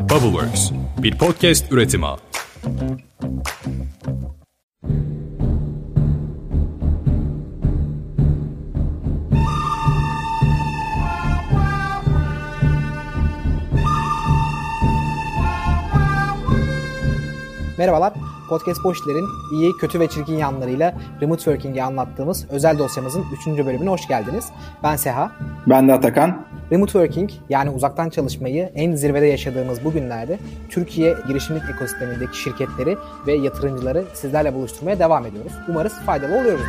Bubbleworks, bir podcast üretimi. Merhabalar, Podcast Boşler'in iyi, kötü ve çirkin yanlarıyla remote working'i anlattığımız özel dosyamızın 3. bölümüne hoş geldiniz. Ben Seha. Ben de Atakan. Remote working yani uzaktan çalışmayı en zirvede yaşadığımız bu günlerde Türkiye girişimcilik ekosistemindeki şirketleri ve yatırımcıları sizlerle buluşturmaya devam ediyoruz. Umarız faydalı oluyoruzdur.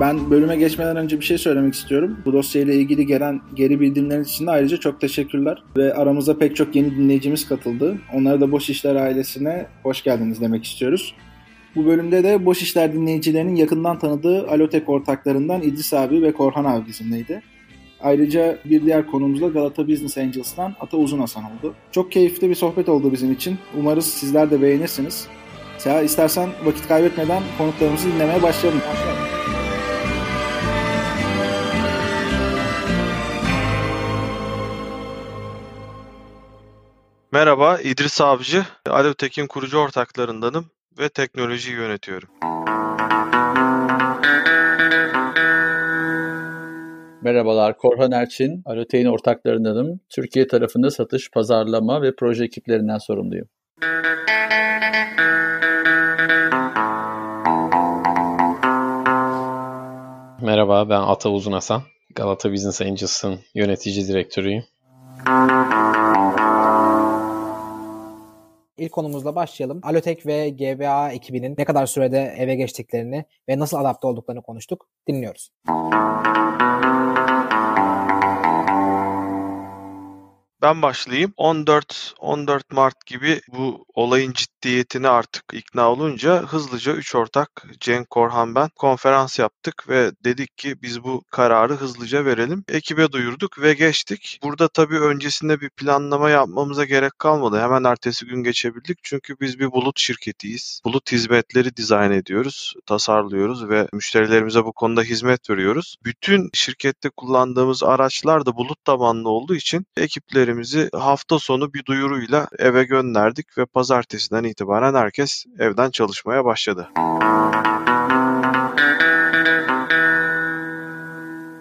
Ben bölüme geçmeden önce bir şey söylemek istiyorum. Bu dosyayla ilgili gelen geri bildirimler için de ayrıca çok teşekkürler. Ve aramıza pek çok yeni dinleyicimiz katıldı. Onlara da Boş İşler ailesine hoş geldiniz demek istiyoruz. Bu bölümde de Boş İşler dinleyicilerinin yakından tanıdığı Alotek ortaklarından İdris abi ve Korhan abi bizimleydi. Ayrıca bir diğer konumuz da Galata Business Angels'tan Ata Uzun Hasan oldu. Çok keyifli bir sohbet oldu bizim için. Umarız sizler de beğenirsiniz. Seha istersen vakit kaybetmeden konuklarımızı dinlemeye başlayalım. Başlayalım. Merhaba, İdris Avcı. Alevtek'in kurucu ortaklarındanım ve teknolojiyi yönetiyorum. Merhabalar, Korhan Erçin, Alotein ortaklarındanım. Türkiye tarafında satış, pazarlama ve proje ekiplerinden sorumluyum. Merhaba, ben Ata Uzun Hasan. Galata Business Angels'ın yönetici direktörüyüm. İlk konumuzla başlayalım. Alotek ve GBA ekibinin ne kadar sürede eve geçtiklerini ve nasıl adapte olduklarını konuştuk. Dinliyoruz. Ben başlayayım. 14 14 Mart gibi bu olayın ciddiyetine artık ikna olunca hızlıca üç ortak Cenk Korhan ben konferans yaptık ve dedik ki biz bu kararı hızlıca verelim. Ekibe duyurduk ve geçtik. Burada tabii öncesinde bir planlama yapmamıza gerek kalmadı. Hemen ertesi gün geçebildik. Çünkü biz bir bulut şirketiyiz. Bulut hizmetleri dizayn ediyoruz, tasarlıyoruz ve müşterilerimize bu konuda hizmet veriyoruz. Bütün şirkette kullandığımız araçlar da bulut tabanlı olduğu için ekipleri müşterilerimizi hafta sonu bir duyuruyla eve gönderdik ve pazartesiden itibaren herkes evden çalışmaya başladı.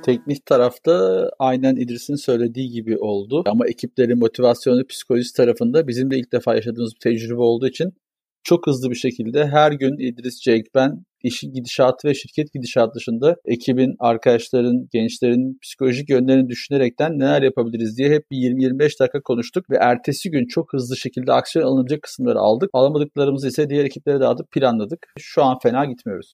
Teknik tarafta aynen İdris'in söylediği gibi oldu. Ama ekiplerin motivasyonu, psikolojisi tarafında bizim de ilk defa yaşadığımız bir tecrübe olduğu için çok hızlı bir şekilde her gün İdris, Cenk, ben işin gidişatı ve şirket gidişatı dışında ekibin, arkadaşların, gençlerin psikolojik yönlerini düşünerekten neler yapabiliriz diye hep bir 20-25 dakika konuştuk ve ertesi gün çok hızlı şekilde aksiyon alınacak kısımları aldık. Alamadıklarımızı ise diğer ekiplere dağıtıp planladık. Şu an fena gitmiyoruz.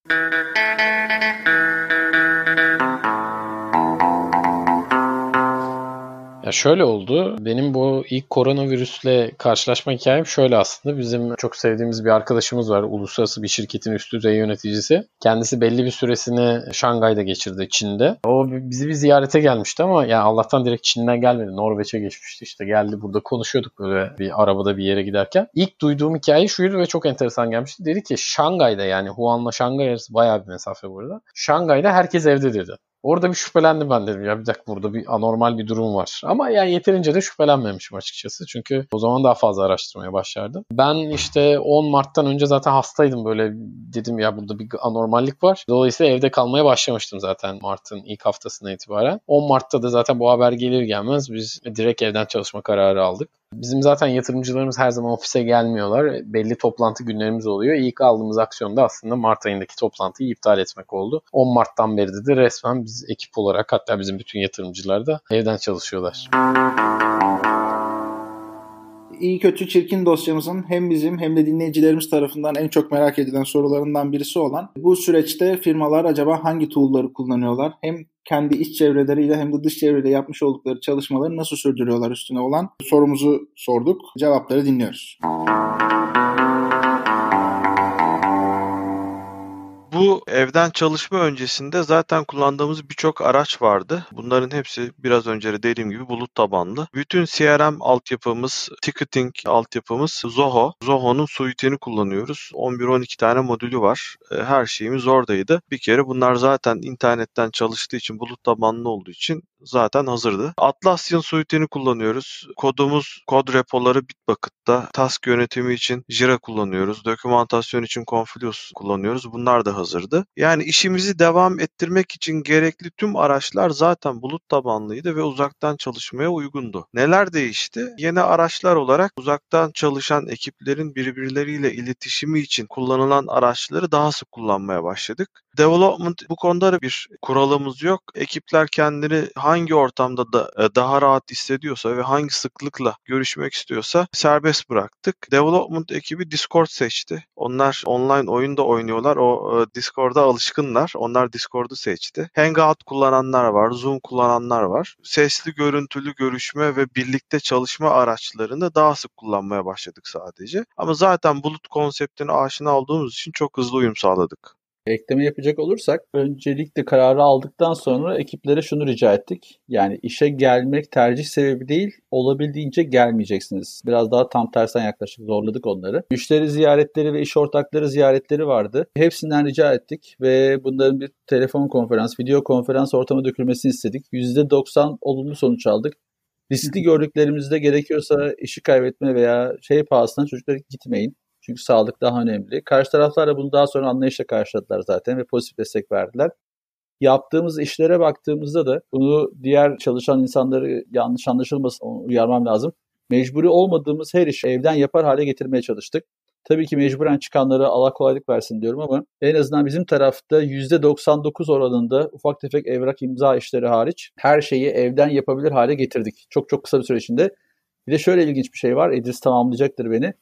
Şöyle oldu. Benim bu ilk koronavirüsle karşılaşma hikayem şöyle aslında. Bizim çok sevdiğimiz bir arkadaşımız var. Uluslararası bir şirketin üst düzey yöneticisi. Kendisi belli bir süresini Şangay'da geçirdi Çin'de. O bizi bir ziyarete gelmişti ama yani Allah'tan direkt Çin'den gelmedi. Norveç'e geçmişti. İşte geldi burada konuşuyorduk böyle bir arabada bir yere giderken. İlk duyduğum hikaye şuydu ve çok enteresan gelmişti. Dedi ki Şangay'da yani Huan'la Şangay arası bayağı bir mesafe burada. Şangay'da herkes evde dedi. Orada bir şüphelendim ben dedim ya bir dakika burada bir anormal bir durum var. Ama yani yeterince de şüphelenmemişim açıkçası. Çünkü o zaman daha fazla araştırmaya başlardım. Ben işte 10 Mart'tan önce zaten hastaydım böyle dedim ya burada bir anormallik var. Dolayısıyla evde kalmaya başlamıştım zaten Mart'ın ilk haftasına itibaren. 10 Mart'ta da zaten bu haber gelir gelmez biz direkt evden çalışma kararı aldık. Bizim zaten yatırımcılarımız her zaman ofise gelmiyorlar. Belli toplantı günlerimiz oluyor. İlk aldığımız aksiyon da aslında Mart ayındaki toplantıyı iptal etmek oldu. 10 Mart'tan beri de resmen biz ekip olarak hatta bizim bütün yatırımcılar da evden çalışıyorlar. İyi kötü çirkin dosyamızın hem bizim hem de dinleyicilerimiz tarafından en çok merak edilen sorularından birisi olan bu süreçte firmalar acaba hangi tool'ları kullanıyorlar? Hem kendi iç çevreleriyle hem de dış çevreyle yapmış oldukları çalışmaları nasıl sürdürüyorlar üstüne olan sorumuzu sorduk. Cevapları dinliyoruz. Bu evden çalışma öncesinde zaten kullandığımız birçok araç vardı. Bunların hepsi biraz önce de dediğim gibi bulut tabanlı. Bütün CRM altyapımız, ticketing altyapımız Zoho. Zoho'nun suite'ini kullanıyoruz. 11-12 tane modülü var. Her şeyimiz oradaydı. Bir kere bunlar zaten internetten çalıştığı için, bulut tabanlı olduğu için zaten hazırdı. Atlassian suite'ini kullanıyoruz. Kodumuz, kod repoları Bitbucket'ta. Task yönetimi için Jira kullanıyoruz. Dokümantasyon için Confluence kullanıyoruz. Bunlar da hazırdı. Yani işimizi devam ettirmek için gerekli tüm araçlar zaten bulut tabanlıydı ve uzaktan çalışmaya uygundu. Neler değişti? Yeni araçlar olarak uzaktan çalışan ekiplerin birbirleriyle iletişimi için kullanılan araçları daha sık kullanmaya başladık. Development bu konuda bir kuralımız yok. Ekipler kendini hangi ortamda da e, daha rahat hissediyorsa ve hangi sıklıkla görüşmek istiyorsa serbest bıraktık. Development ekibi Discord seçti. Onlar online oyunda oynuyorlar. O e, Discord'a alışkınlar. Onlar Discord'u seçti. Hangout kullananlar var, Zoom kullananlar var. Sesli görüntülü görüşme ve birlikte çalışma araçlarını daha sık kullanmaya başladık sadece. Ama zaten bulut konseptine aşina olduğumuz için çok hızlı uyum sağladık. Ekleme yapacak olursak öncelikle kararı aldıktan sonra ekiplere şunu rica ettik. Yani işe gelmek tercih sebebi değil, olabildiğince gelmeyeceksiniz. Biraz daha tam tersten yaklaşık zorladık onları. Müşteri ziyaretleri ve iş ortakları ziyaretleri vardı. Hepsinden rica ettik ve bunların bir telefon konferans, video konferans ortamı dökülmesini istedik. %90 olumlu sonuç aldık. Riskli gördüklerimizde gerekiyorsa işi kaybetme veya şey pahasına çocuklara gitmeyin. Çünkü sağlık daha önemli. Karşı taraflar da bunu daha sonra anlayışla karşıladılar zaten ve pozitif destek verdiler. Yaptığımız işlere baktığımızda da bunu diğer çalışan insanları yanlış anlaşılmasın uyarmam lazım. Mecburi olmadığımız her işi evden yapar hale getirmeye çalıştık. Tabii ki mecburen çıkanları Allah kolaylık versin diyorum ama en azından bizim tarafta %99 oranında ufak tefek evrak imza işleri hariç her şeyi evden yapabilir hale getirdik. Çok çok kısa bir süre içinde. Bir de şöyle ilginç bir şey var. Edris tamamlayacaktır beni.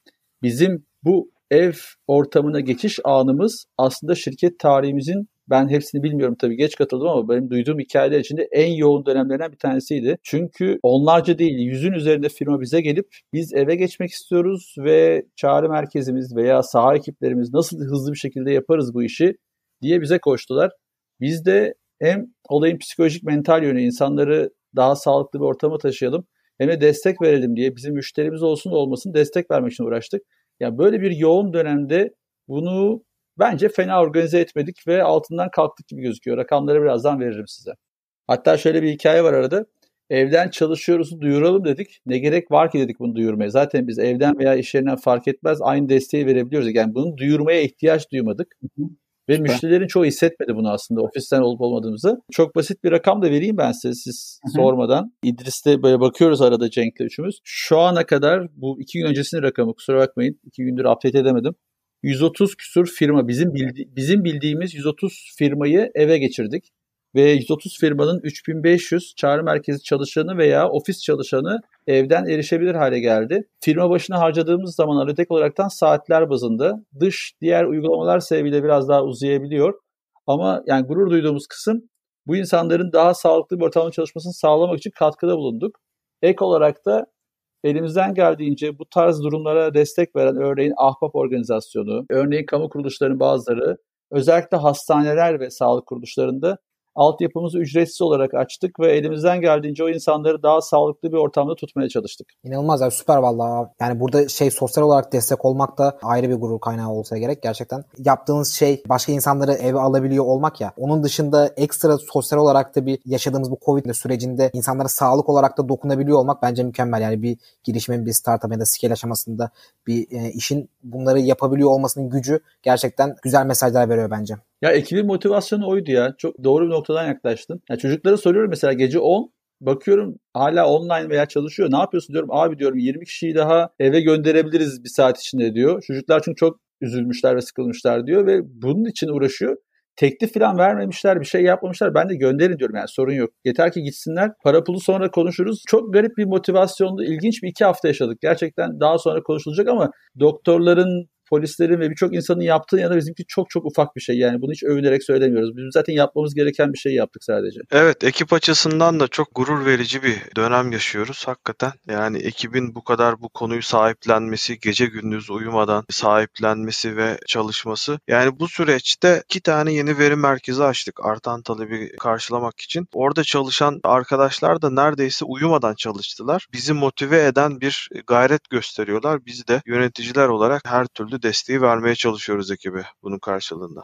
Bizim bu ev ortamına geçiş anımız aslında şirket tarihimizin ben hepsini bilmiyorum tabii geç katıldım ama benim duyduğum hikayeler içinde en yoğun dönemlerden bir tanesiydi. Çünkü onlarca değil yüzün üzerinde firma bize gelip biz eve geçmek istiyoruz ve çağrı merkezimiz veya saha ekiplerimiz nasıl hızlı bir şekilde yaparız bu işi diye bize koştular. Biz de hem olayın psikolojik mental yönü insanları daha sağlıklı bir ortama taşıyalım hem de destek verelim diye bizim müşterimiz olsun olmasın destek vermek için uğraştık. Yani böyle bir yoğun dönemde bunu bence fena organize etmedik ve altından kalktık gibi gözüküyor. Rakamları birazdan veririm size. Hatta şöyle bir hikaye var arada. Evden çalışıyoruz duyuralım dedik. Ne gerek var ki dedik bunu duyurmaya. Zaten biz evden veya iş yerinden fark etmez aynı desteği verebiliyoruz. Yani bunu duyurmaya ihtiyaç duymadık. Ve Süper. müşterilerin çoğu hissetmedi bunu aslında ofisten olup olmadığımızı. Çok basit bir rakam da vereyim ben size siz Hı-hı. sormadan. İdris'te böyle bakıyoruz arada Cenk'le üçümüz. Şu ana kadar bu iki gün öncesinin rakamı kusura bakmayın. iki gündür update edemedim. 130 küsur firma bizim bildi, bizim bildiğimiz 130 firmayı eve geçirdik ve 130 firmanın 3500 çağrı merkezi çalışanı veya ofis çalışanı evden erişebilir hale geldi. Firma başına harcadığımız zaman analitik olaraktan saatler bazında dış diğer uygulamalar sebebiyle biraz daha uzayabiliyor. Ama yani gurur duyduğumuz kısım bu insanların daha sağlıklı bir ortamda çalışmasını sağlamak için katkıda bulunduk. Ek olarak da elimizden geldiğince bu tarz durumlara destek veren örneğin Ahbap organizasyonu, örneğin kamu kuruluşlarının bazıları özellikle hastaneler ve sağlık kuruluşlarında altyapımızı ücretsiz olarak açtık ve elimizden geldiğince o insanları daha sağlıklı bir ortamda tutmaya çalıştık. İnanılmaz ya süper vallahi. Yani burada şey sosyal olarak destek olmak da ayrı bir gurur kaynağı olsa gerek gerçekten. Yaptığınız şey başka insanları eve alabiliyor olmak ya. Onun dışında ekstra sosyal olarak da bir yaşadığımız bu Covid sürecinde insanlara sağlık olarak da dokunabiliyor olmak bence mükemmel. Yani bir girişimin bir startup ya da scale aşamasında bir e, işin bunları yapabiliyor olmasının gücü gerçekten güzel mesajlar veriyor bence. Ya ekibin motivasyonu oydu ya. Çok doğru bir noktadan yaklaştın. Ya çocuklara soruyorum mesela gece 10 bakıyorum hala online veya çalışıyor. Ne yapıyorsun diyorum. Abi diyorum 20 kişiyi daha eve gönderebiliriz bir saat içinde diyor. Çocuklar çünkü çok üzülmüşler ve sıkılmışlar diyor ve bunun için uğraşıyor. Teklif falan vermemişler, bir şey yapmamışlar. Ben de gönderin diyorum yani sorun yok. Yeter ki gitsinler. Para pulu sonra konuşuruz. Çok garip bir motivasyonda ilginç bir iki hafta yaşadık. Gerçekten daha sonra konuşulacak ama doktorların polislerin ve birçok insanın yaptığı yana bizimki çok çok ufak bir şey. Yani bunu hiç övünerek söylemiyoruz. Biz zaten yapmamız gereken bir şey yaptık sadece. Evet ekip açısından da çok gurur verici bir dönem yaşıyoruz hakikaten. Yani ekibin bu kadar bu konuyu sahiplenmesi, gece gündüz uyumadan sahiplenmesi ve çalışması. Yani bu süreçte iki tane yeni veri merkezi açtık artan talebi karşılamak için. Orada çalışan arkadaşlar da neredeyse uyumadan çalıştılar. Bizi motive eden bir gayret gösteriyorlar. Biz de yöneticiler olarak her türlü desteği vermeye çalışıyoruz ekibe bunun karşılığında.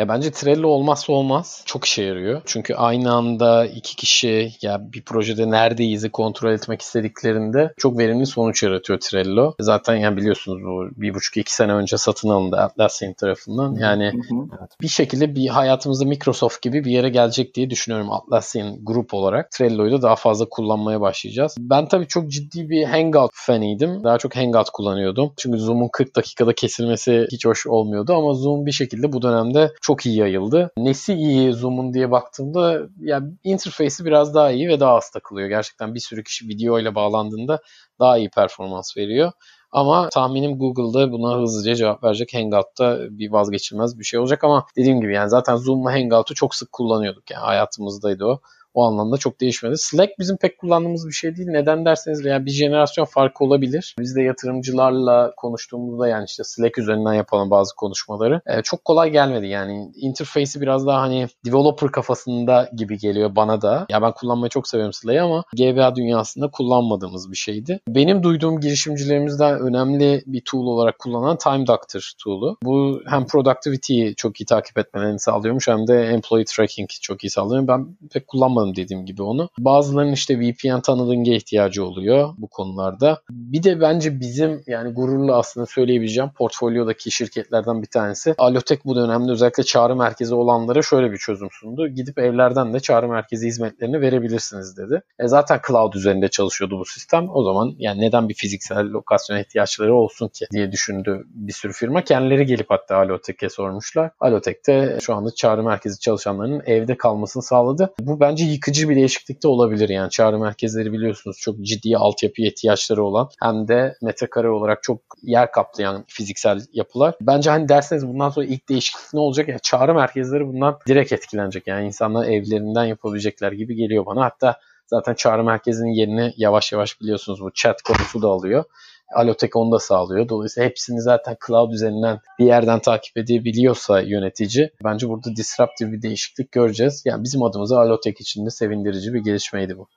Ya bence Trello olmazsa olmaz. Çok işe yarıyor. Çünkü aynı anda iki kişi ya bir projede neredeyiz'i kontrol etmek istediklerinde çok verimli sonuç yaratıyor Trello. Zaten yani biliyorsunuz bu bir buçuk iki sene önce satın alındı Atlassian tarafından. Yani bir şekilde bir hayatımızda Microsoft gibi bir yere gelecek diye düşünüyorum Atlassian grup olarak. Trello'yu da daha fazla kullanmaya başlayacağız. Ben tabii çok ciddi bir Hangout faniydim. Daha çok Hangout kullanıyordum. Çünkü Zoom'un 40 dakikada kesilmesi hiç hoş olmuyordu ama Zoom bir şekilde bu dönemde çok iyi yayıldı. Nesi iyi Zoom'un diye baktığımda ya interface'i biraz daha iyi ve daha az takılıyor. Gerçekten bir sürü kişi video ile bağlandığında daha iyi performans veriyor. Ama tahminim Google'da buna hızlıca cevap verecek. Hangout'ta bir vazgeçilmez bir şey olacak ama dediğim gibi yani zaten Zoom'la Hangout'u çok sık kullanıyorduk. Yani hayatımızdaydı o. O anlamda çok değişmedi. Slack bizim pek kullandığımız bir şey değil. Neden derseniz veya bir jenerasyon farkı olabilir. Biz de yatırımcılarla konuştuğumuzda yani işte Slack üzerinden yapalım bazı konuşmaları. E, çok kolay gelmedi yani. Interface'i biraz daha hani developer kafasında gibi geliyor bana da. Ya ben kullanmayı çok seviyorum Slack'i ama GBA dünyasında kullanmadığımız bir şeydi. Benim duyduğum girişimcilerimizden önemli bir tool olarak kullanan Time Doctor tool'u. Bu hem productivity'yi çok iyi takip etmelerini sağlıyormuş hem de employee tracking çok iyi sağlıyor. Ben pek kullanmadım kullanmadım dediğim gibi onu. Bazılarının işte VPN tanıdığınca ihtiyacı oluyor bu konularda. Bir de bence bizim yani gururla aslında söyleyebileceğim portfolyodaki şirketlerden bir tanesi. Alotek bu dönemde özellikle çağrı merkezi olanlara şöyle bir çözüm sundu. Gidip evlerden de çağrı merkezi hizmetlerini verebilirsiniz dedi. E zaten cloud üzerinde çalışıyordu bu sistem. O zaman yani neden bir fiziksel lokasyon ihtiyaçları olsun ki diye düşündü bir sürü firma. Kendileri gelip hatta Alotek'e sormuşlar. Alotek de şu anda çağrı merkezi çalışanlarının evde kalmasını sağladı. Bu bence yıkıcı bir değişiklik de olabilir. Yani çağrı merkezleri biliyorsunuz çok ciddi altyapı ihtiyaçları olan hem de metrekare olarak çok yer kaplayan fiziksel yapılar. Bence hani derseniz bundan sonra ilk değişiklik ne olacak? Yani çağrı merkezleri bundan direkt etkilenecek. Yani insanlar evlerinden yapabilecekler gibi geliyor bana. Hatta zaten çağrı merkezinin yerini yavaş yavaş biliyorsunuz bu chat konusu da alıyor. Alotek onu da sağlıyor. Dolayısıyla hepsini zaten cloud üzerinden bir yerden takip edebiliyorsa yönetici bence burada disruptive bir değişiklik göreceğiz. Yani bizim adımıza Alotek için de sevindirici bir gelişmeydi bu.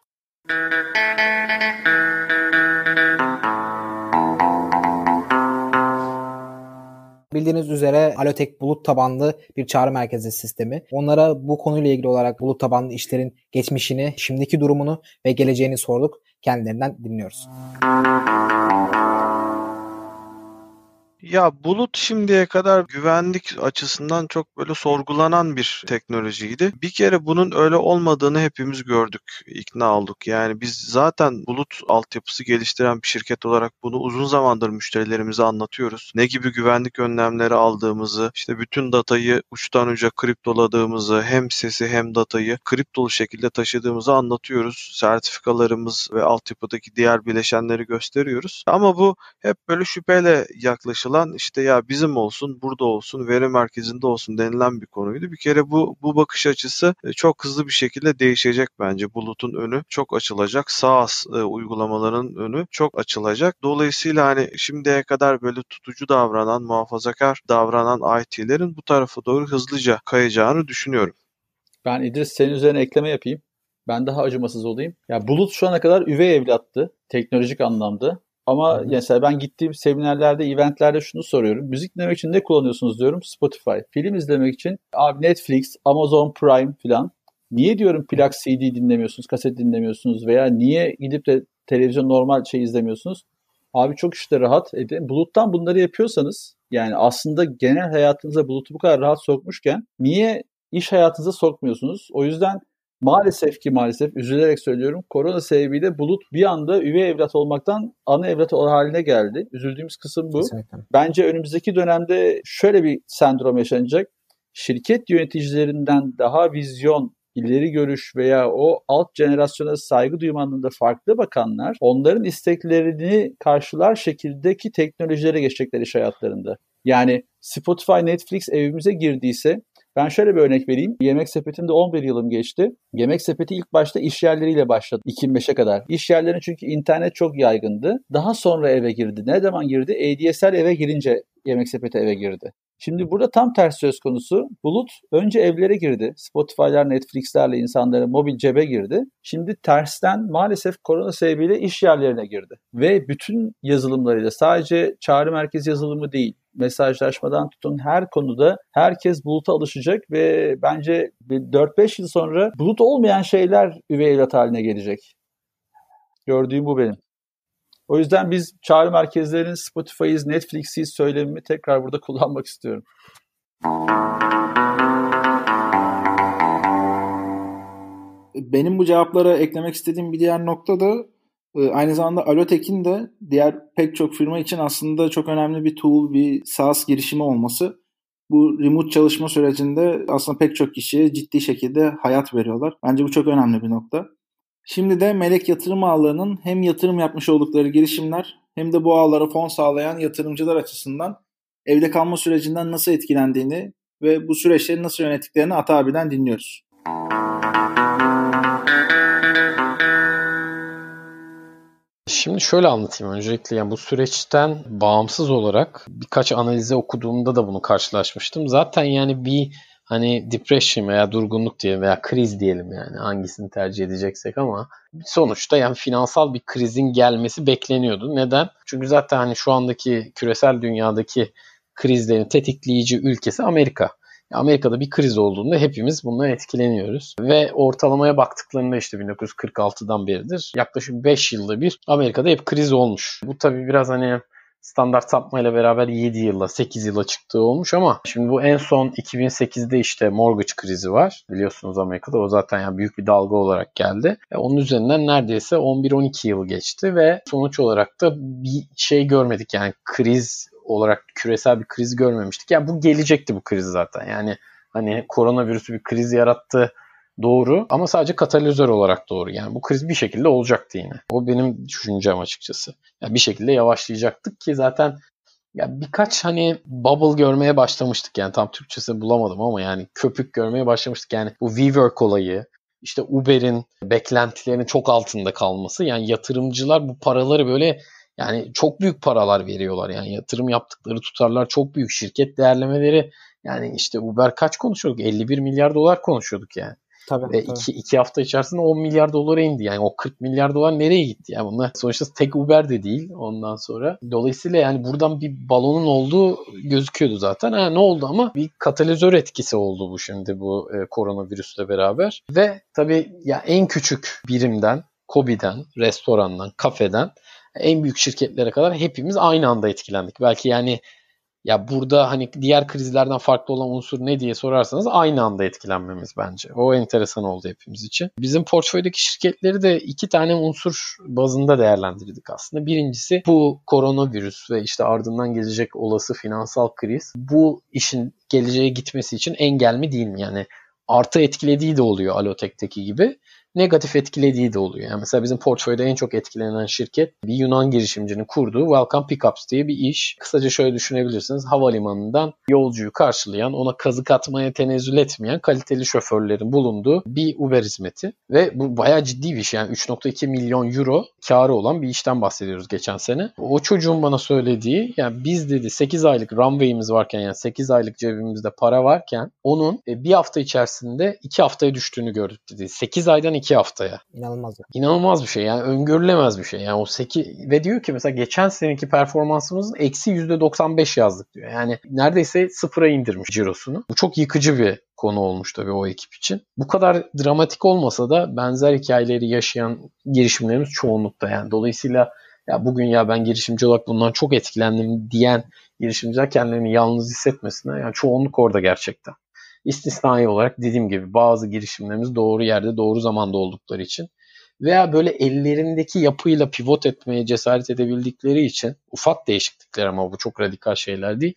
Bildiğiniz üzere Alotek bulut tabanlı bir çağrı merkezi sistemi. Onlara bu konuyla ilgili olarak bulut tabanlı işlerin geçmişini, şimdiki durumunu ve geleceğini sorduk. Kendilerinden dinliyoruz. Ya bulut şimdiye kadar güvenlik açısından çok böyle sorgulanan bir teknolojiydi. Bir kere bunun öyle olmadığını hepimiz gördük, ikna olduk. Yani biz zaten bulut altyapısı geliştiren bir şirket olarak bunu uzun zamandır müşterilerimize anlatıyoruz. Ne gibi güvenlik önlemleri aldığımızı, işte bütün datayı uçtan uca kriptoladığımızı, hem sesi hem datayı kriptolu şekilde taşıdığımızı anlatıyoruz. Sertifikalarımız ve altyapıdaki diğer bileşenleri gösteriyoruz. Ama bu hep böyle şüpheyle yaklaşılan anlatılan işte ya bizim olsun, burada olsun, veri merkezinde olsun denilen bir konuydu. Bir kere bu bu bakış açısı e, çok hızlı bir şekilde değişecek bence. Bulutun önü çok açılacak. SaaS e, uygulamaların önü çok açılacak. Dolayısıyla hani şimdiye kadar böyle tutucu davranan, muhafazakar davranan IT'lerin bu tarafa doğru hızlıca kayacağını düşünüyorum. Ben İdris senin üzerine ekleme yapayım. Ben daha acımasız olayım. Ya Bulut şu ana kadar üvey evlattı teknolojik anlamda. Ama Hı. mesela ben gittiğim seminerlerde, eventlerde şunu soruyorum. Müzik dinlemek için ne kullanıyorsunuz diyorum. Spotify. Film izlemek için abi Netflix, Amazon Prime falan. Niye diyorum plak CD dinlemiyorsunuz, kaset dinlemiyorsunuz veya niye gidip de televizyon normal şey izlemiyorsunuz? Abi çok işte rahat. E buluttan bunları yapıyorsanız yani aslında genel hayatınıza bulutu bu kadar rahat sokmuşken niye iş hayatınıza sokmuyorsunuz? O yüzden Maalesef ki maalesef üzülerek söylüyorum korona sebebiyle Bulut bir anda üvey evlat olmaktan ana evlat haline geldi. Üzüldüğümüz kısım bu. Kesinlikle. Bence önümüzdeki dönemde şöyle bir sendrom yaşanacak. Şirket yöneticilerinden daha vizyon, ileri görüş veya o alt jenerasyona saygı duymanın da farklı bakanlar onların isteklerini karşılar şekildeki teknolojilere geçecekler iş hayatlarında. Yani Spotify, Netflix evimize girdiyse ben şöyle bir örnek vereyim. Yemek sepetinde 11 yılım geçti. Yemek sepeti ilk başta iş yerleriyle başladı 2005'e kadar. İş yerlerine çünkü internet çok yaygındı. Daha sonra eve girdi. Ne zaman girdi? ADSL eve girince yemek sepeti eve girdi. Şimdi burada tam ters söz konusu. Bulut önce evlere girdi. Spotify'lar, Netflix'lerle insanların mobil cebe girdi. Şimdi tersten maalesef korona sebebiyle iş yerlerine girdi. Ve bütün yazılımlarıyla sadece çağrı merkezi yazılımı değil, mesajlaşmadan tutun her konuda herkes buluta alışacak ve bence 4-5 yıl sonra bulut olmayan şeyler üvey evlat haline gelecek. Gördüğüm bu benim. O yüzden biz çağrı merkezlerinin Spotify'ız, Netflix'iz söylemimi tekrar burada kullanmak istiyorum. Benim bu cevaplara eklemek istediğim bir diğer nokta da aynı zamanda Alotek'in de diğer pek çok firma için aslında çok önemli bir tool, bir SaaS girişimi olması. Bu remote çalışma sürecinde aslında pek çok kişiye ciddi şekilde hayat veriyorlar. Bence bu çok önemli bir nokta. Şimdi de melek yatırım ağlarının hem yatırım yapmış oldukları girişimler hem de bu ağlara fon sağlayan yatırımcılar açısından evde kalma sürecinden nasıl etkilendiğini ve bu süreçleri nasıl yönettiklerini Ata abiden dinliyoruz. Şimdi şöyle anlatayım öncelikle yani bu süreçten bağımsız olarak birkaç analize okuduğumda da bunu karşılaşmıştım. Zaten yani bir hani depression veya durgunluk diyelim veya kriz diyelim yani hangisini tercih edeceksek ama sonuçta yani finansal bir krizin gelmesi bekleniyordu. Neden? Çünkü zaten hani şu andaki küresel dünyadaki krizlerin tetikleyici ülkesi Amerika. Amerika'da bir kriz olduğunda hepimiz bundan etkileniyoruz. Ve ortalamaya baktıklarında işte 1946'dan beridir yaklaşık 5 yılda bir Amerika'da hep kriz olmuş. Bu tabii biraz hani standart sapmayla beraber 7 yıla 8 yıla çıktığı olmuş ama şimdi bu en son 2008'de işte mortgage krizi var. Biliyorsunuz Amerika'da o zaten yani büyük bir dalga olarak geldi. E onun üzerinden neredeyse 11-12 yıl geçti ve sonuç olarak da bir şey görmedik yani kriz olarak küresel bir kriz görmemiştik. Yani bu gelecekti bu kriz zaten. Yani hani koronavirüsü bir kriz yarattı doğru ama sadece katalizör olarak doğru. Yani bu kriz bir şekilde olacaktı yine. O benim düşüncem açıkçası. Yani bir şekilde yavaşlayacaktık ki zaten ya birkaç hani bubble görmeye başlamıştık yani tam Türkçesi bulamadım ama yani köpük görmeye başlamıştık. Yani bu WeWork olayı, işte Uber'in beklentilerinin çok altında kalması yani yatırımcılar bu paraları böyle yani çok büyük paralar veriyorlar yani yatırım yaptıkları tutarlar çok büyük şirket değerlemeleri yani işte Uber kaç konuşuyorduk 51 milyar dolar konuşuyorduk yani. Tabii, Ve tabii. Iki, iki hafta içerisinde 10 milyar dolara indi. Yani o 40 milyar dolar nereye gitti? Yani bunlar sonuçta tek Uber de değil ondan sonra. Dolayısıyla yani buradan bir balonun olduğu gözüküyordu zaten. Ha, ne oldu ama bir katalizör etkisi oldu bu şimdi bu e, koronavirüsle beraber. Ve tabii ya en küçük birimden, Kobi'den, restorandan, kafeden en büyük şirketlere kadar hepimiz aynı anda etkilendik. Belki yani ya burada hani diğer krizlerden farklı olan unsur ne diye sorarsanız aynı anda etkilenmemiz bence. O enteresan oldu hepimiz için. Bizim portföydeki şirketleri de iki tane unsur bazında değerlendirdik aslında. Birincisi bu koronavirüs ve işte ardından gelecek olası finansal kriz bu işin geleceğe gitmesi için engel mi değil mi? Yani artı etkilediği de oluyor Alotek'teki gibi negatif etkilediği de oluyor. Yani mesela bizim portföyde en çok etkilenen şirket bir Yunan girişimcinin kurduğu Welcome Pickups diye bir iş. Kısaca şöyle düşünebilirsiniz. Havalimanından yolcuyu karşılayan, ona kazık atmaya tenezzül etmeyen kaliteli şoförlerin bulunduğu bir Uber hizmeti. Ve bu bayağı ciddi bir iş. Yani 3.2 milyon euro karı olan bir işten bahsediyoruz geçen sene. O çocuğun bana söylediği yani biz dedi 8 aylık runway'imiz varken yani 8 aylık cebimizde para varken onun e, bir hafta içerisinde 2 haftaya düştüğünü gördük dedi. 8 aydan iki haftaya. İnanılmaz. Bir. İnanılmaz bir şey yani öngörülemez bir şey. Yani o 8 ve diyor ki mesela geçen seneki performansımızın eksi %95 yazdık diyor. Yani neredeyse sıfıra indirmiş cirosunu. Bu çok yıkıcı bir konu olmuş tabii o ekip için. Bu kadar dramatik olmasa da benzer hikayeleri yaşayan girişimlerimiz çoğunlukta yani. Dolayısıyla ya bugün ya ben girişimci olarak bundan çok etkilendim diyen girişimciler kendilerini yalnız hissetmesine yani çoğunluk orada gerçekten. İstisnai olarak dediğim gibi bazı girişimlerimiz doğru yerde doğru zamanda oldukları için veya böyle ellerindeki yapıyla pivot etmeye cesaret edebildikleri için ufak değişiklikler ama bu çok radikal şeyler değil.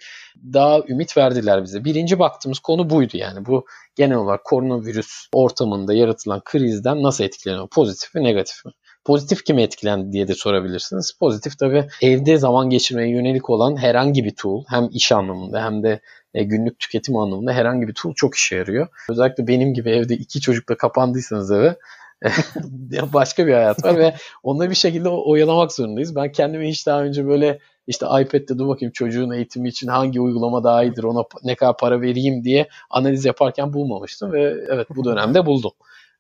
Daha ümit verdiler bize. Birinci baktığımız konu buydu yani. Bu genel olarak koronavirüs ortamında yaratılan krizden nasıl etkileniyor? Pozitif mi negatif mi? Pozitif kim etkilendi diye de sorabilirsiniz. Pozitif tabii evde zaman geçirmeye yönelik olan herhangi bir tool hem iş anlamında hem de e, günlük tüketim anlamında herhangi bir tool çok işe yarıyor. Özellikle benim gibi evde iki çocukla kapandıysanız eve başka bir hayat var ve onları bir şekilde oyalamak zorundayız. Ben kendimi hiç daha önce böyle işte iPad'de dur bakayım çocuğun eğitimi için hangi uygulama daha iyidir ona ne kadar para vereyim diye analiz yaparken bulmamıştım ve evet bu dönemde buldum.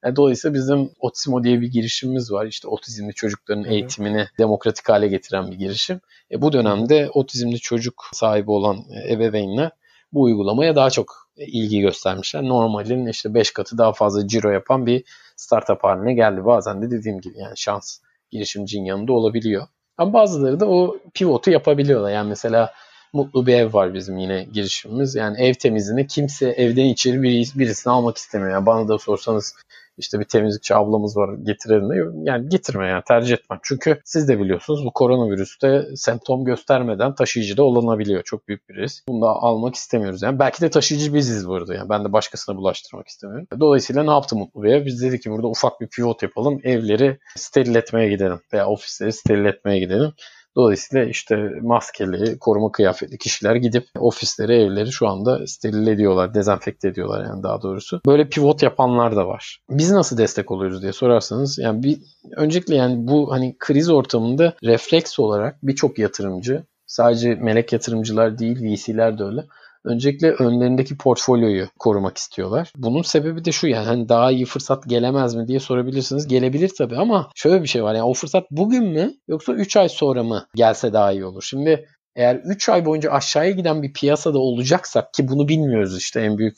E, dolayısıyla bizim Otizmo diye bir girişimimiz var. İşte otizmli çocukların eğitimini demokratik hale getiren bir girişim. E, bu dönemde otizmli çocuk sahibi olan e, ebeveynler bu uygulamaya daha çok ilgi göstermişler. Normalin işte 5 katı daha fazla ciro yapan bir startup haline geldi. Bazen de dediğim gibi yani şans girişimcinin yanında olabiliyor. Ama bazıları da o pivotu yapabiliyorlar. Yani mesela Mutlu bir ev var bizim yine girişimimiz. Yani ev temizliğini kimse evden içeri biri- birisini almak istemiyor. Yani bana da sorsanız işte bir temizlikçi ablamız var getirelim de yani getirme yani tercih etmem. Çünkü siz de biliyorsunuz bu koronavirüste semptom göstermeden taşıyıcı da olunabiliyor. Çok büyük bir risk. Bunu da almak istemiyoruz. Yani belki de taşıyıcı biziz burada. Yani ben de başkasına bulaştırmak istemiyorum. Dolayısıyla ne yaptı Mutlu Bey'e? Biz dedik ki burada ufak bir pivot yapalım. Evleri steril etmeye gidelim veya ofisleri steril etmeye gidelim. Dolayısıyla işte maskeli, koruma kıyafetli kişiler gidip ofisleri, evleri şu anda steril ediyorlar, dezenfekte ediyorlar yani daha doğrusu. Böyle pivot yapanlar da var. Biz nasıl destek oluyoruz diye sorarsanız yani bir öncelikle yani bu hani kriz ortamında refleks olarak birçok yatırımcı sadece melek yatırımcılar değil VC'ler de öyle. Öncelikle önlerindeki portfolyoyu korumak istiyorlar. Bunun sebebi de şu yani hani daha iyi fırsat gelemez mi diye sorabilirsiniz. Gelebilir tabii ama şöyle bir şey var yani o fırsat bugün mü yoksa 3 ay sonra mı gelse daha iyi olur. Şimdi eğer 3 ay boyunca aşağıya giden bir piyasada olacaksak ki bunu bilmiyoruz işte en büyük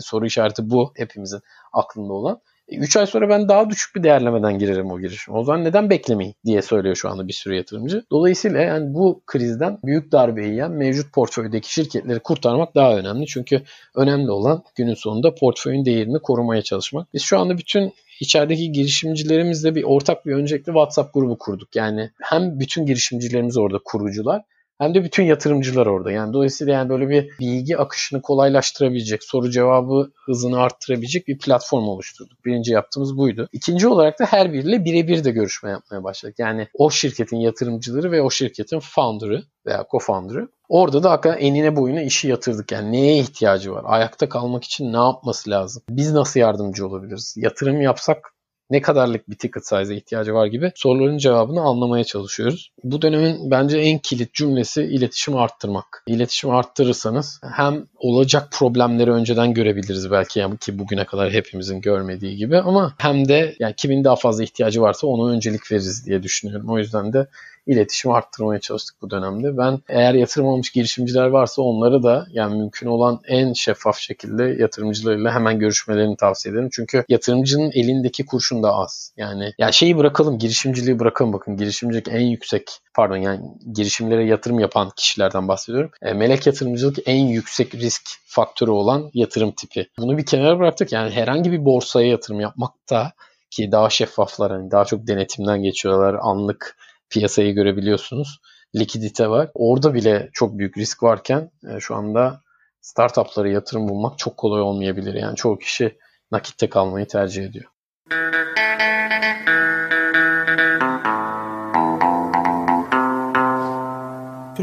soru işareti bu hepimizin aklında olan. 3 ay sonra ben daha düşük bir değerlemeden girerim o girişime. O zaman neden beklemeyin diye söylüyor şu anda bir sürü yatırımcı. Dolayısıyla yani bu krizden büyük darbeyi yiyen mevcut portföydeki şirketleri kurtarmak daha önemli. Çünkü önemli olan günün sonunda portföyün değerini korumaya çalışmak. Biz şu anda bütün içerideki girişimcilerimizle bir ortak bir öncelikle WhatsApp grubu kurduk. Yani hem bütün girişimcilerimiz orada kurucular hem de bütün yatırımcılar orada. Yani dolayısıyla yani böyle bir bilgi akışını kolaylaştırabilecek, soru cevabı hızını arttırabilecek bir platform oluşturduk. Birinci yaptığımız buydu. İkinci olarak da her biriyle birebir de görüşme yapmaya başladık. Yani o şirketin yatırımcıları ve o şirketin founder'ı veya co-founder'ı Orada da hakikaten enine boyuna işi yatırdık. Yani neye ihtiyacı var? Ayakta kalmak için ne yapması lazım? Biz nasıl yardımcı olabiliriz? Yatırım yapsak ne kadarlık bir ticket size'a ihtiyacı var gibi soruların cevabını anlamaya çalışıyoruz. Bu dönemin bence en kilit cümlesi iletişim arttırmak. İletişim arttırırsanız hem olacak problemleri önceden görebiliriz belki yani ki bugüne kadar hepimizin görmediği gibi ama hem de yani kimin daha fazla ihtiyacı varsa ona öncelik veririz diye düşünüyorum. O yüzden de iletişimi arttırmaya çalıştık bu dönemde. Ben eğer yatırım almış girişimciler varsa onları da yani mümkün olan en şeffaf şekilde yatırımcılarıyla hemen görüşmelerini tavsiye ederim. Çünkü yatırımcının elindeki kurşun da az. Yani ya şeyi bırakalım, girişimciliği bırakalım bakın. Girişimcilik en yüksek pardon yani girişimlere yatırım yapan kişilerden bahsediyorum. E, melek yatırımcılık en yüksek risk faktörü olan yatırım tipi. Bunu bir kenara bıraktık. Yani herhangi bir borsaya yatırım yapmak da ki daha şeffaflar hani daha çok denetimden geçiyorlar. Anlık piyasayı görebiliyorsunuz. Likidite var. Orada bile çok büyük risk varken e, şu anda startuplara yatırım bulmak çok kolay olmayabilir. Yani çoğu kişi nakitte kalmayı tercih ediyor.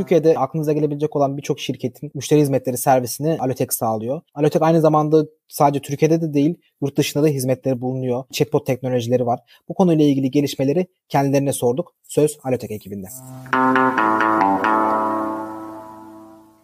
Türkiye'de aklınıza gelebilecek olan birçok şirketin müşteri hizmetleri servisini Alotek sağlıyor. Alotek aynı zamanda sadece Türkiye'de de değil, yurt dışında da hizmetleri bulunuyor. Chatbot teknolojileri var. Bu konuyla ilgili gelişmeleri kendilerine sorduk. Söz Alotek ekibinde.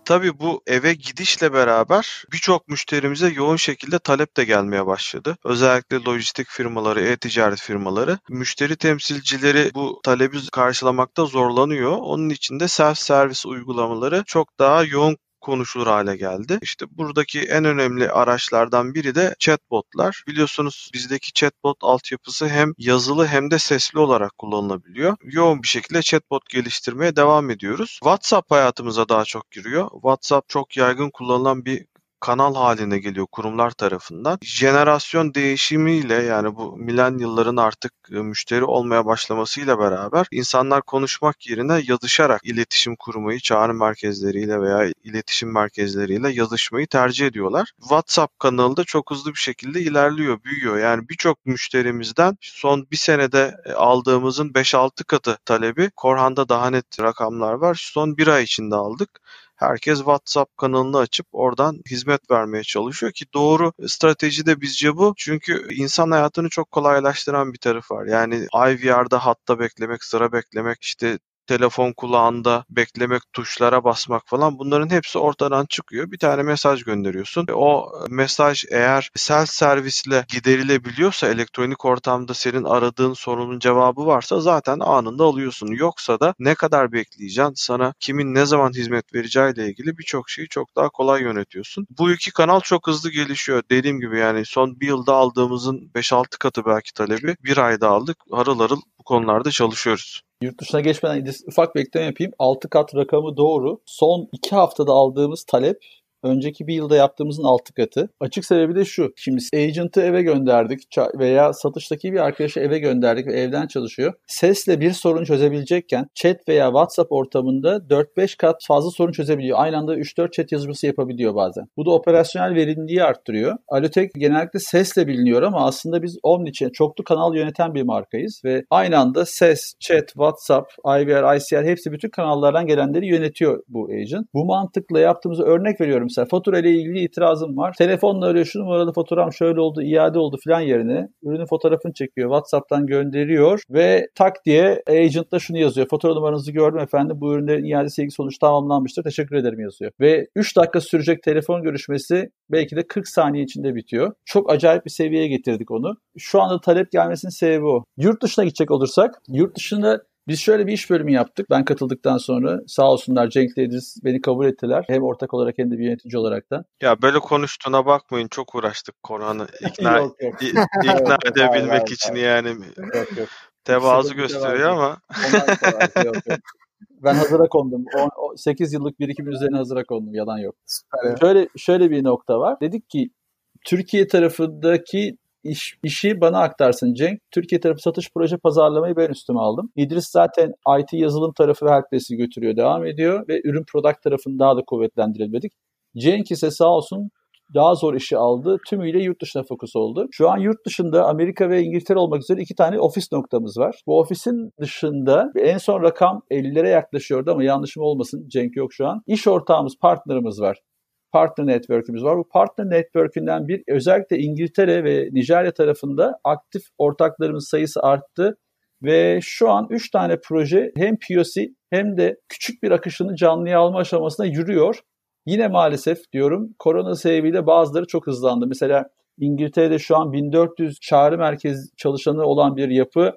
Tabii bu eve gidişle beraber birçok müşterimize yoğun şekilde talep de gelmeye başladı. Özellikle lojistik firmaları, e-ticaret firmaları, müşteri temsilcileri bu talebi karşılamakta zorlanıyor. Onun için de self servis uygulamaları çok daha yoğun konuşulur hale geldi. İşte buradaki en önemli araçlardan biri de chatbotlar. Biliyorsunuz bizdeki chatbot altyapısı hem yazılı hem de sesli olarak kullanılabiliyor. Yoğun bir şekilde chatbot geliştirmeye devam ediyoruz. WhatsApp hayatımıza daha çok giriyor. WhatsApp çok yaygın kullanılan bir kanal haline geliyor kurumlar tarafından. Jenerasyon değişimiyle yani bu milenyılların artık e, müşteri olmaya başlamasıyla beraber insanlar konuşmak yerine yazışarak iletişim kurmayı çağrı merkezleriyle veya iletişim merkezleriyle yazışmayı tercih ediyorlar. WhatsApp kanalı da çok hızlı bir şekilde ilerliyor, büyüyor. Yani birçok müşterimizden son bir senede e, aldığımızın 5-6 katı talebi. Korhan'da daha net rakamlar var. Son bir ay içinde aldık herkes WhatsApp kanalını açıp oradan hizmet vermeye çalışıyor ki doğru strateji de bizce bu. Çünkü insan hayatını çok kolaylaştıran bir tarafı var. Yani IVR'da hatta beklemek, sıra beklemek, işte telefon kulağında beklemek, tuşlara basmak falan bunların hepsi ortadan çıkıyor. Bir tane mesaj gönderiyorsun. O mesaj eğer self servisle giderilebiliyorsa elektronik ortamda senin aradığın sorunun cevabı varsa zaten anında alıyorsun. Yoksa da ne kadar bekleyeceksin? Sana kimin ne zaman hizmet vereceğiyle ilgili birçok şeyi çok daha kolay yönetiyorsun. Bu iki kanal çok hızlı gelişiyor. Dediğim gibi yani son bir yılda aldığımızın 5-6 katı belki talebi bir ayda aldık. Harıl harıl bu konularda çalışıyoruz. Yurt dışına geçmeden ufak bir ekleme yapayım. 6 kat rakamı doğru. Son 2 haftada aldığımız talep önceki bir yılda yaptığımızın altı katı. Açık sebebi de şu. Şimdi agent'ı eve gönderdik veya satıştaki bir arkadaşı eve gönderdik ve evden çalışıyor. Sesle bir sorun çözebilecekken chat veya WhatsApp ortamında 4-5 kat fazla sorun çözebiliyor. Aynı anda 3-4 chat yazması yapabiliyor bazen. Bu da operasyonel verimliliği arttırıyor. Alotek genellikle sesle biliniyor ama aslında biz Omnichannel çoklu kanal yöneten bir markayız ve aynı anda ses, chat, WhatsApp, IVR, ICR hepsi bütün kanallardan gelenleri yönetiyor bu agent. Bu mantıkla yaptığımız örnek veriyorum mesela fatura ile ilgili itirazım var. Telefonla arıyor şu numaralı faturam şöyle oldu iade oldu filan yerine ürünün fotoğrafını çekiyor. WhatsApp'tan gönderiyor ve tak diye agent da şunu yazıyor. Fatura numaranızı gördüm efendim. Bu ürünlerin iadesi ilgili sonuç tamamlanmıştır. Teşekkür ederim yazıyor. Ve 3 dakika sürecek telefon görüşmesi belki de 40 saniye içinde bitiyor. Çok acayip bir seviyeye getirdik onu. Şu anda talep gelmesinin sebebi o. Yurt dışına gidecek olursak, yurt dışında biz şöyle bir iş bölümü yaptık. Ben katıldıktan sonra sağ olsunlar Cenk Edis beni kabul ettiler. Hem ortak olarak hem de bir yönetici olarak da. Ya böyle konuştuğuna bakmayın çok uğraştık Korhan'ı ikna, yok, yok. ikna edebilmek için yani. Yok, yok. Tevazu gösteriyor ama. yok, yok. Ben hazıra kondum. 8 yıllık birikim üzerine hazıra kondum. Yalan yok. Süper. Şöyle, şöyle bir nokta var. Dedik ki Türkiye tarafındaki iş, işi bana aktarsın Cenk. Türkiye tarafı satış proje pazarlamayı ben üstüme aldım. İdris zaten IT yazılım tarafı ve götürüyor, devam ediyor ve ürün product tarafını daha da kuvvetlendirebildik. Cenk ise sağ olsun daha zor işi aldı. Tümüyle yurt dışına fokus oldu. Şu an yurt dışında Amerika ve İngiltere olmak üzere iki tane ofis noktamız var. Bu ofisin dışında en son rakam 50'lere yaklaşıyordu ama yanlışım olmasın. Cenk yok şu an. İş ortağımız, partnerimiz var partner network'ümüz var. Bu partner network'ünden bir özellikle İngiltere ve Nijerya tarafında aktif ortaklarımız sayısı arttı ve şu an 3 tane proje hem POC hem de küçük bir akışını canlıya alma aşamasına yürüyor. Yine maalesef diyorum korona sebebiyle bazıları çok hızlandı. Mesela İngiltere'de şu an 1400 çağrı merkez çalışanı olan bir yapı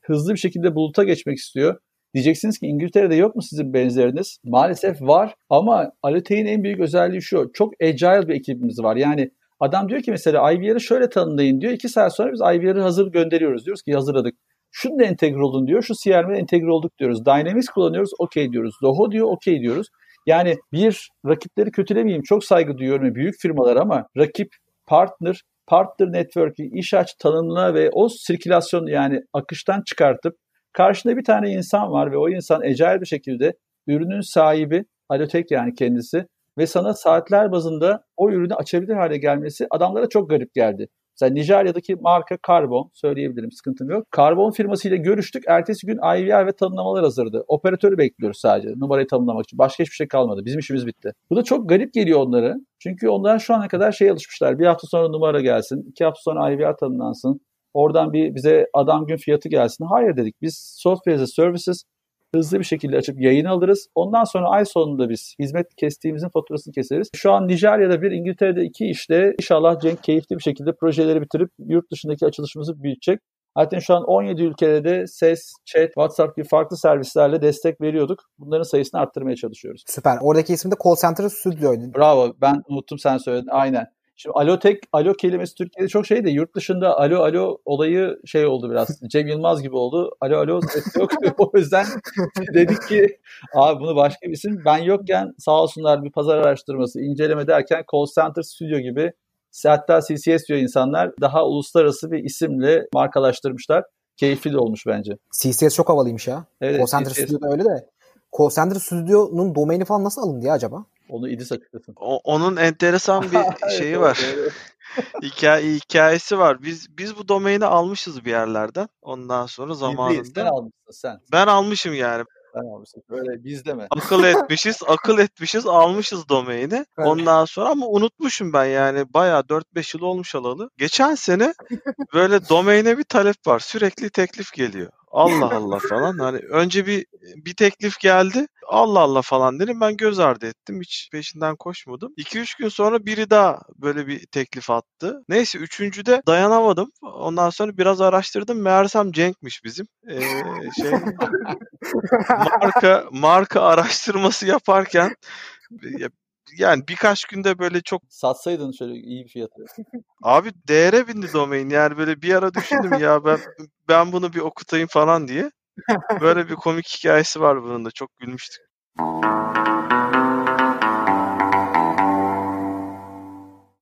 hızlı bir şekilde buluta geçmek istiyor. Diyeceksiniz ki İngiltere'de yok mu sizin benzeriniz? Maalesef var ama Alite'nin en büyük özelliği şu. Çok agile bir ekibimiz var. Yani adam diyor ki mesela IVR'ı şöyle tanımlayın diyor. İki saat sonra biz IVR'ı hazır gönderiyoruz. Diyoruz ki hazırladık. Şunu da entegre olun diyor. Şu CRM'e entegre olduk diyoruz. Dynamics kullanıyoruz. Okey diyoruz. Zoho diyor. Okey diyoruz. Yani bir rakipleri kötülemeyeyim. Çok saygı duyuyorum büyük firmalar ama rakip, partner, partner network'ü, iş aç tanımla ve o sirkülasyonu yani akıştan çıkartıp Karşında bir tane insan var ve o insan ecel bir şekilde ürünün sahibi, Alotek yani kendisi ve sana saatler bazında o ürünü açabilir hale gelmesi adamlara çok garip geldi. Mesela Nijerya'daki marka Carbon söyleyebilirim sıkıntım yok. Carbon firmasıyla görüştük. Ertesi gün IVR ve tanımlamalar hazırdı. Operatörü bekliyoruz sadece numarayı tanımlamak için. Başka hiçbir şey kalmadı. Bizim işimiz bitti. Bu da çok garip geliyor onlara. Çünkü onlar şu ana kadar şey alışmışlar. Bir hafta sonra numara gelsin. iki hafta sonra IVR tanımlansın. Oradan bir bize adam gün fiyatı gelsin. Hayır dedik. Biz software as a services hızlı bir şekilde açıp yayın alırız. Ondan sonra ay sonunda biz hizmet kestiğimizin faturasını keseriz. Şu an Nijerya'da bir, İngiltere'de iki işte inşallah Cenk keyifli bir şekilde projeleri bitirip yurt dışındaki açılışımızı büyütecek. Zaten şu an 17 ülkede de ses, chat, WhatsApp gibi farklı servislerle destek veriyorduk. Bunların sayısını arttırmaya çalışıyoruz. Süper. Oradaki isim de Call Center Studio'ydu. Bravo. Ben unuttum sen söyledin. Aynen. Şimdi alo tek, alo kelimesi Türkiye'de çok şey de yurt dışında alo alo olayı şey oldu biraz. Cem Yılmaz gibi oldu. Alo alo ses yok. o yüzden dedik ki abi bunu başka bir isim. Ben yokken sağ olsunlar bir pazar araştırması inceleme derken call center studio gibi hatta CCS diyor insanlar daha uluslararası bir isimle markalaştırmışlar. Keyifli de olmuş bence. CCS çok havalıymış ya. Evet, call Center CCS... Studio'da öyle de. Call Center Studio'nun domaini falan nasıl alındı ya acaba? Onu İdris açıklasın. O, onun enteresan bir şeyi var. Hikaye, hikayesi var. Biz biz bu domaini almışız bir yerlerden. Ondan sonra zamanında. Sen almışsın sen. Ben almışım yani. Ben almışım. Böyle biz deme. Akıl etmişiz, akıl etmişiz, almışız domaini. Ondan sonra ama unutmuşum ben yani bayağı 4-5 yıl olmuş alalı. Geçen sene böyle domaine bir talep var. Sürekli teklif geliyor. Allah Allah falan. Hani önce bir bir teklif geldi. Allah Allah falan dedim. Ben göz ardı ettim. Hiç peşinden koşmadım. 2-3 gün sonra biri daha böyle bir teklif attı. Neyse üçüncüde dayanamadım. Ondan sonra biraz araştırdım. Meğersem Cenk'miş bizim. Ee, şey marka marka araştırması yaparken yani birkaç günde böyle çok Satsaydın şöyle iyi bir fiyatı. abi değere bindi domain. Yani böyle bir ara düşündüm ya ben ben bunu bir okutayım falan diye. Böyle bir komik hikayesi var bunun da. Çok gülmüştük.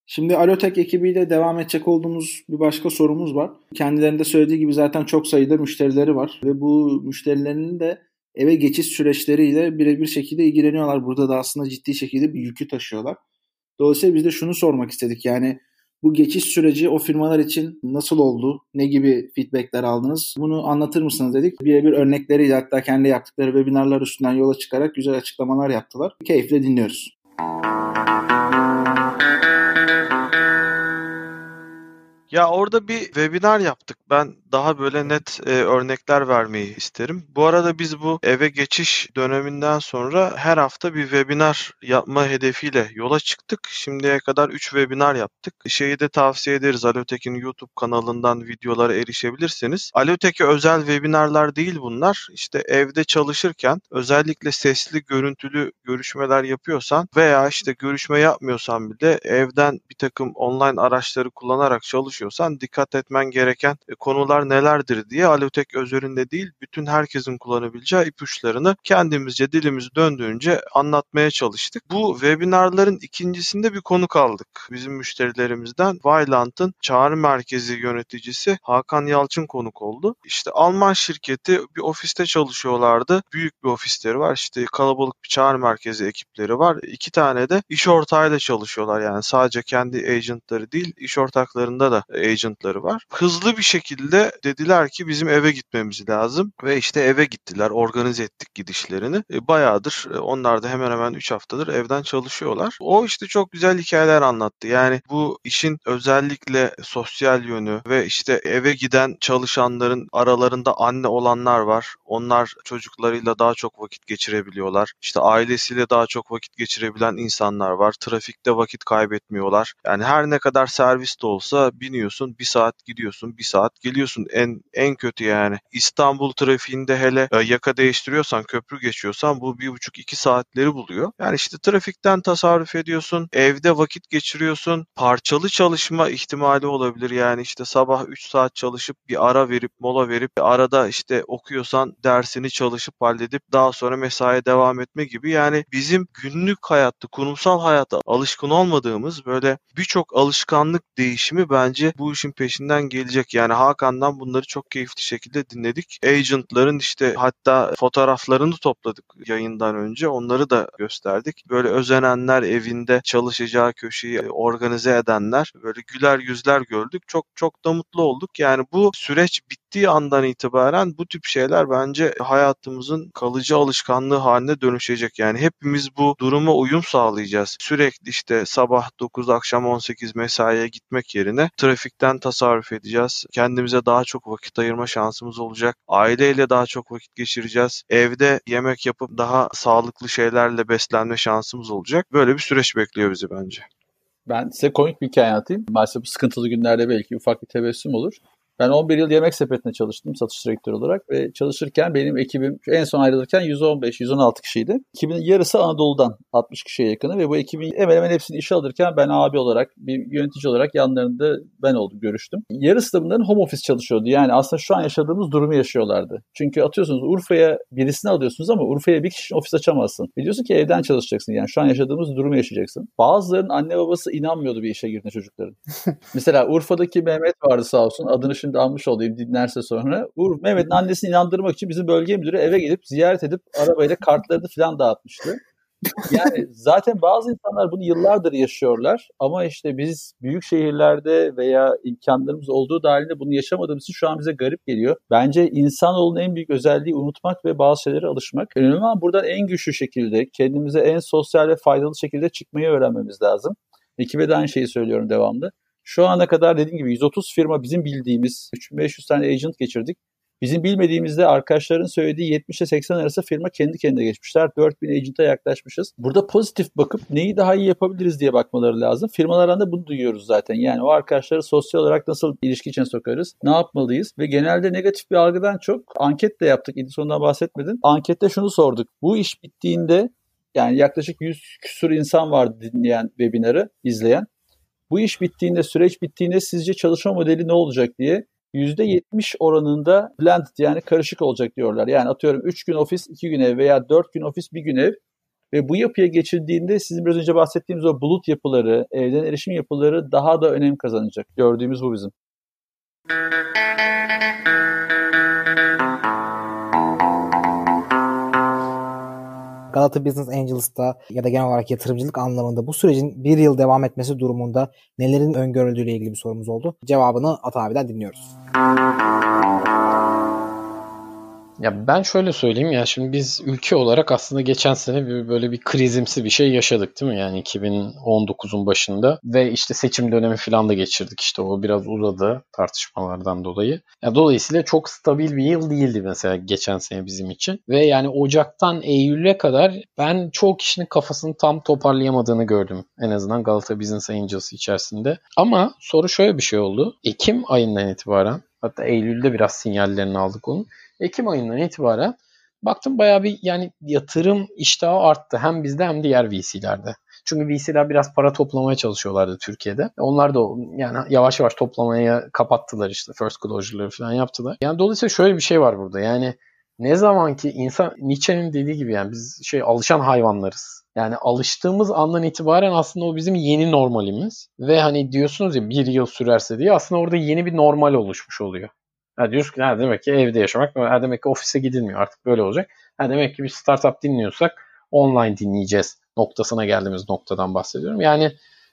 Şimdi Alotek ekibiyle devam edecek olduğumuz bir başka sorumuz var. Kendilerinde söylediği gibi zaten çok sayıda müşterileri var ve bu müşterilerinin de eve geçiş süreçleriyle birebir şekilde ilgileniyorlar. Burada da aslında ciddi şekilde bir yükü taşıyorlar. Dolayısıyla biz de şunu sormak istedik. Yani bu geçiş süreci o firmalar için nasıl oldu? Ne gibi feedbackler aldınız? Bunu anlatır mısınız dedik. Birebir örnekleriyle hatta kendi yaptıkları webinarlar üstünden yola çıkarak güzel açıklamalar yaptılar. Keyifle dinliyoruz. Ya orada bir webinar yaptık. Ben daha böyle net e, örnekler vermeyi isterim. Bu arada biz bu eve geçiş döneminden sonra her hafta bir webinar yapma hedefiyle yola çıktık. Şimdiye kadar 3 webinar yaptık. Şeyi de tavsiye ederiz. Alotek'in YouTube kanalından videolara erişebilirsiniz. Alotek'e özel webinarlar değil bunlar. İşte evde çalışırken özellikle sesli görüntülü görüşmeler yapıyorsan veya işte görüşme yapmıyorsan bile evden bir takım online araçları kullanarak çalışıyorsan dikkat etmen gereken e, konular nelerdir diye Alotek özelinde değil bütün herkesin kullanabileceği ipuçlarını kendimizce dilimiz döndüğünce anlatmaya çalıştık. Bu webinarların ikincisinde bir konu kaldık. Bizim müşterilerimizden Vailant'ın çağrı merkezi yöneticisi Hakan Yalçın konuk oldu. İşte Alman şirketi bir ofiste çalışıyorlardı. Büyük bir ofisleri var. İşte kalabalık bir çağrı merkezi ekipleri var. İki tane de iş ortağıyla çalışıyorlar. Yani sadece kendi agentları değil, iş ortaklarında da agentları var. Hızlı bir şekilde dediler ki bizim eve gitmemiz lazım ve işte eve gittiler. Organize ettik gidişlerini. E, bayağıdır e, onlar da hemen hemen 3 haftadır evden çalışıyorlar. O işte çok güzel hikayeler anlattı. Yani bu işin özellikle sosyal yönü ve işte eve giden çalışanların aralarında anne olanlar var. Onlar çocuklarıyla daha çok vakit geçirebiliyorlar. İşte ailesiyle daha çok vakit geçirebilen insanlar var. Trafikte vakit kaybetmiyorlar. Yani her ne kadar servis de olsa biniyorsun, bir saat gidiyorsun, bir saat geliyorsun. En en kötü yani. İstanbul trafiğinde hele e, yaka değiştiriyorsan, köprü geçiyorsan bu bir buçuk iki saatleri buluyor. Yani işte trafikten tasarruf ediyorsun, evde vakit geçiriyorsun, parçalı çalışma ihtimali olabilir. Yani işte sabah 3 saat çalışıp bir ara verip mola verip arada işte okuyorsan dersini çalışıp halledip daha sonra mesaiye devam etme gibi yani bizim günlük hayatta, kurumsal hayatta alışkın olmadığımız böyle birçok alışkanlık değişimi bence bu işin peşinden gelecek. Yani Hakan'dan bunları çok keyifli şekilde dinledik. Agent'ların işte hatta fotoğraflarını topladık yayından önce. Onları da gösterdik. Böyle özenenler evinde çalışacağı köşeyi organize edenler böyle güler yüzler gördük. Çok çok da mutlu olduk. Yani bu süreç bittiği andan itibaren bu tip şeyler bence hayatımızın kalıcı alışkanlığı haline dönüşecek. Yani hepimiz bu duruma uyum sağlayacağız. Sürekli işte sabah 9 akşam 18 mesaiye gitmek yerine trafikten tasarruf edeceğiz. Kendimize daha çok vakit ayırma şansımız olacak. Aileyle daha çok vakit geçireceğiz. Evde yemek yapıp daha sağlıklı şeylerle beslenme şansımız olacak. Böyle bir süreç bekliyor bizi bence. Ben size komik bir hikaye anlatayım. Maalesef bu sıkıntılı günlerde belki ufak bir tebessüm olur. Ben 11 yıl yemek sepetinde çalıştım satış direktörü olarak ve çalışırken benim ekibim en son ayrılırken 115-116 kişiydi. Ekibin yarısı Anadolu'dan 60 kişiye yakını ve bu ekibin hemen hemen hepsini işe alırken ben abi olarak bir yönetici olarak yanlarında ben oldum görüştüm. Yarısı da bunların home office çalışıyordu. Yani aslında şu an yaşadığımız durumu yaşıyorlardı. Çünkü atıyorsunuz Urfa'ya birisini alıyorsunuz ama Urfa'ya bir kişi ofis açamazsın. Biliyorsun ki evden çalışacaksın. Yani şu an yaşadığımız durumu yaşayacaksın. Bazılarının anne babası inanmıyordu bir işe girdiğine çocukların. Mesela Urfa'daki Mehmet vardı sağ olsun. Adını şimdi almış olayım dinlerse sonra. Uğur Mehmet'in annesini inandırmak için bizim bölge müdürü eve gelip ziyaret edip arabayla kartlarını falan dağıtmıştı. Yani zaten bazı insanlar bunu yıllardır yaşıyorlar ama işte biz büyük şehirlerde veya imkanlarımız olduğu dahilinde bunu yaşamadığımız için şu an bize garip geliyor. Bence insanoğlunun en büyük özelliği unutmak ve bazı şeylere alışmak. Önemli olan buradan en güçlü şekilde kendimize en sosyal ve faydalı şekilde çıkmayı öğrenmemiz lazım. Ekibe de aynı şeyi söylüyorum devamlı. Şu ana kadar dediğim gibi 130 firma bizim bildiğimiz 3500 tane agent geçirdik. Bizim bilmediğimizde arkadaşların söylediği 70 ile 80 arası firma kendi kendine geçmişler. 4000 agent'a yaklaşmışız. Burada pozitif bakıp neyi daha iyi yapabiliriz diye bakmaları lazım. Firmalardan da bunu duyuyoruz zaten. Yani o arkadaşları sosyal olarak nasıl ilişki içine sokarız? Ne yapmalıyız? Ve genelde negatif bir algıdan çok anket de yaptık. İdison'dan bahsetmedin. Ankette şunu sorduk. Bu iş bittiğinde yani yaklaşık 100 küsur insan vardı dinleyen webinarı, izleyen. Bu iş bittiğinde, süreç bittiğinde sizce çalışma modeli ne olacak diye %70 oranında blended yani karışık olacak diyorlar. Yani atıyorum 3 gün ofis, 2 gün ev veya 4 gün ofis, 1 gün ev. Ve bu yapıya geçildiğinde sizin biraz önce bahsettiğimiz o bulut yapıları, evden erişim yapıları daha da önem kazanacak. Gördüğümüz bu bizim. Galata Business Angels'ta ya da genel olarak yatırımcılık anlamında bu sürecin bir yıl devam etmesi durumunda nelerin öngörüldüğüyle ilgili bir sorumuz oldu. Cevabını Ata abiden dinliyoruz. Ya ben şöyle söyleyeyim ya şimdi biz ülke olarak aslında geçen sene bir böyle bir krizimsi bir şey yaşadık değil mi? Yani 2019'un başında ve işte seçim dönemi falan da geçirdik. İşte o biraz uzadı tartışmalardan dolayı. Ya dolayısıyla çok stabil bir yıl değildi mesela geçen sene bizim için. Ve yani Ocak'tan Eylül'e kadar ben çoğu kişinin kafasını tam toparlayamadığını gördüm. En azından Galata Business Angels içerisinde. Ama soru şöyle bir şey oldu. Ekim ayından itibaren hatta Eylül'de biraz sinyallerini aldık onun. Ekim ayından itibaren baktım bayağı bir yani yatırım iştahı arttı. Hem bizde hem diğer VC'lerde. Çünkü VC'ler biraz para toplamaya çalışıyorlardı Türkiye'de. Onlar da yani yavaş yavaş toplamaya kapattılar işte first closure'ları falan yaptılar. Yani dolayısıyla şöyle bir şey var burada. Yani ne zaman ki insan Nietzsche'nin dediği gibi yani biz şey alışan hayvanlarız. Yani alıştığımız andan itibaren aslında o bizim yeni normalimiz. Ve hani diyorsunuz ya bir yıl sürerse diye aslında orada yeni bir normal oluşmuş oluyor. Ha diyoruz ki demek ki evde yaşamak, demek ki ofise gidilmiyor artık böyle olacak. Ha demek ki bir startup dinliyorsak online dinleyeceğiz noktasına geldiğimiz noktadan bahsediyorum. Yani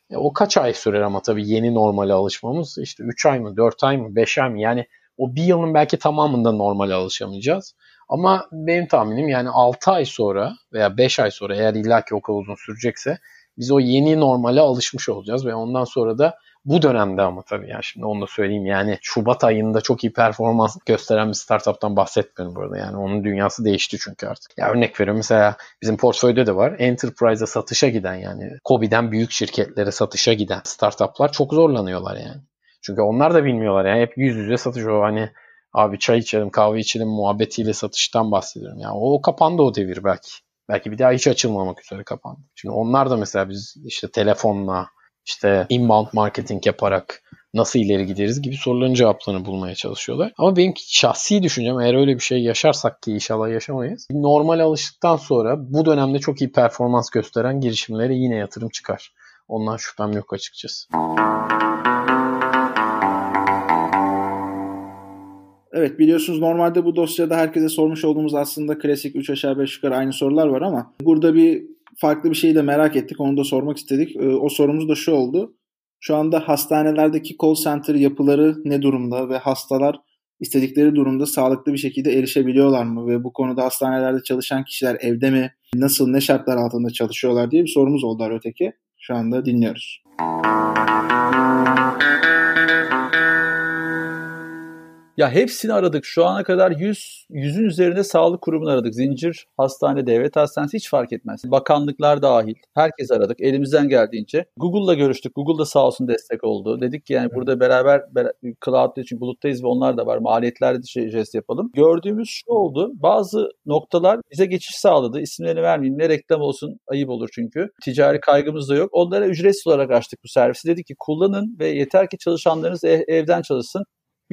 e, o kaç ay sürer ama tabii yeni normale alışmamız işte 3 ay mı 4 ay mı 5 ay mı yani o bir yılın belki tamamında normale alışamayacağız. Ama benim tahminim yani 6 ay sonra veya 5 ay sonra eğer illaki o kadar uzun sürecekse biz o yeni normale alışmış olacağız ve ondan sonra da bu dönemde ama tabii yani şimdi onu da söyleyeyim yani Şubat ayında çok iyi performans gösteren bir startuptan bahsetmiyorum burada. Yani onun dünyası değişti çünkü artık. Ya örnek veriyorum mesela bizim portföyde de var. Enterprise'a satışa giden yani Kobi'den büyük şirketlere satışa giden startuplar çok zorlanıyorlar yani. Çünkü onlar da bilmiyorlar yani hep yüz yüze satış o hani abi çay içelim kahve içelim muhabbetiyle satıştan bahsediyorum. Yani o kapandı o devir belki. Belki bir daha hiç açılmamak üzere kapandı. Şimdi onlar da mesela biz işte telefonla işte inbound marketing yaparak nasıl ileri gideriz gibi soruların cevaplarını bulmaya çalışıyorlar. Ama benim şahsi düşüncem eğer öyle bir şey yaşarsak ki inşallah yaşamayız. Normal alıştıktan sonra bu dönemde çok iyi performans gösteren girişimlere yine yatırım çıkar. Ondan şüphem yok açıkçası. Evet biliyorsunuz normalde bu dosyada herkese sormuş olduğumuz aslında klasik 3 aşağı 5 yukarı aynı sorular var ama burada bir farklı bir şeyi de merak ettik. Onu da sormak istedik. Ee, o sorumuz da şu oldu. Şu anda hastanelerdeki call center yapıları ne durumda ve hastalar istedikleri durumda sağlıklı bir şekilde erişebiliyorlar mı? Ve bu konuda hastanelerde çalışan kişiler evde mi? Nasıl, ne şartlar altında çalışıyorlar diye bir sorumuz oldu öteki. Şu anda dinliyoruz. Ya hepsini aradık. Şu ana kadar 100 yüzün üzerinde sağlık kurumunu aradık. Zincir, hastane, devlet hastanesi hiç fark etmez. Bakanlıklar dahil. Herkes aradık. Elimizden geldiğince. Google'la görüştük. Google da sağ olsun destek oldu. Dedik ki yani burada beraber, beraber cloud'da için buluttayız ve onlar da var. Maliyetlerde de şey, jest yapalım. Gördüğümüz şu oldu. Bazı noktalar bize geçiş sağladı. İsimlerini vermeyeyim. Ne reklam olsun ayıp olur çünkü. Ticari kaygımız da yok. Onlara ücretsiz olarak açtık bu servisi. Dedik ki kullanın ve yeter ki çalışanlarınız ev, evden çalışsın.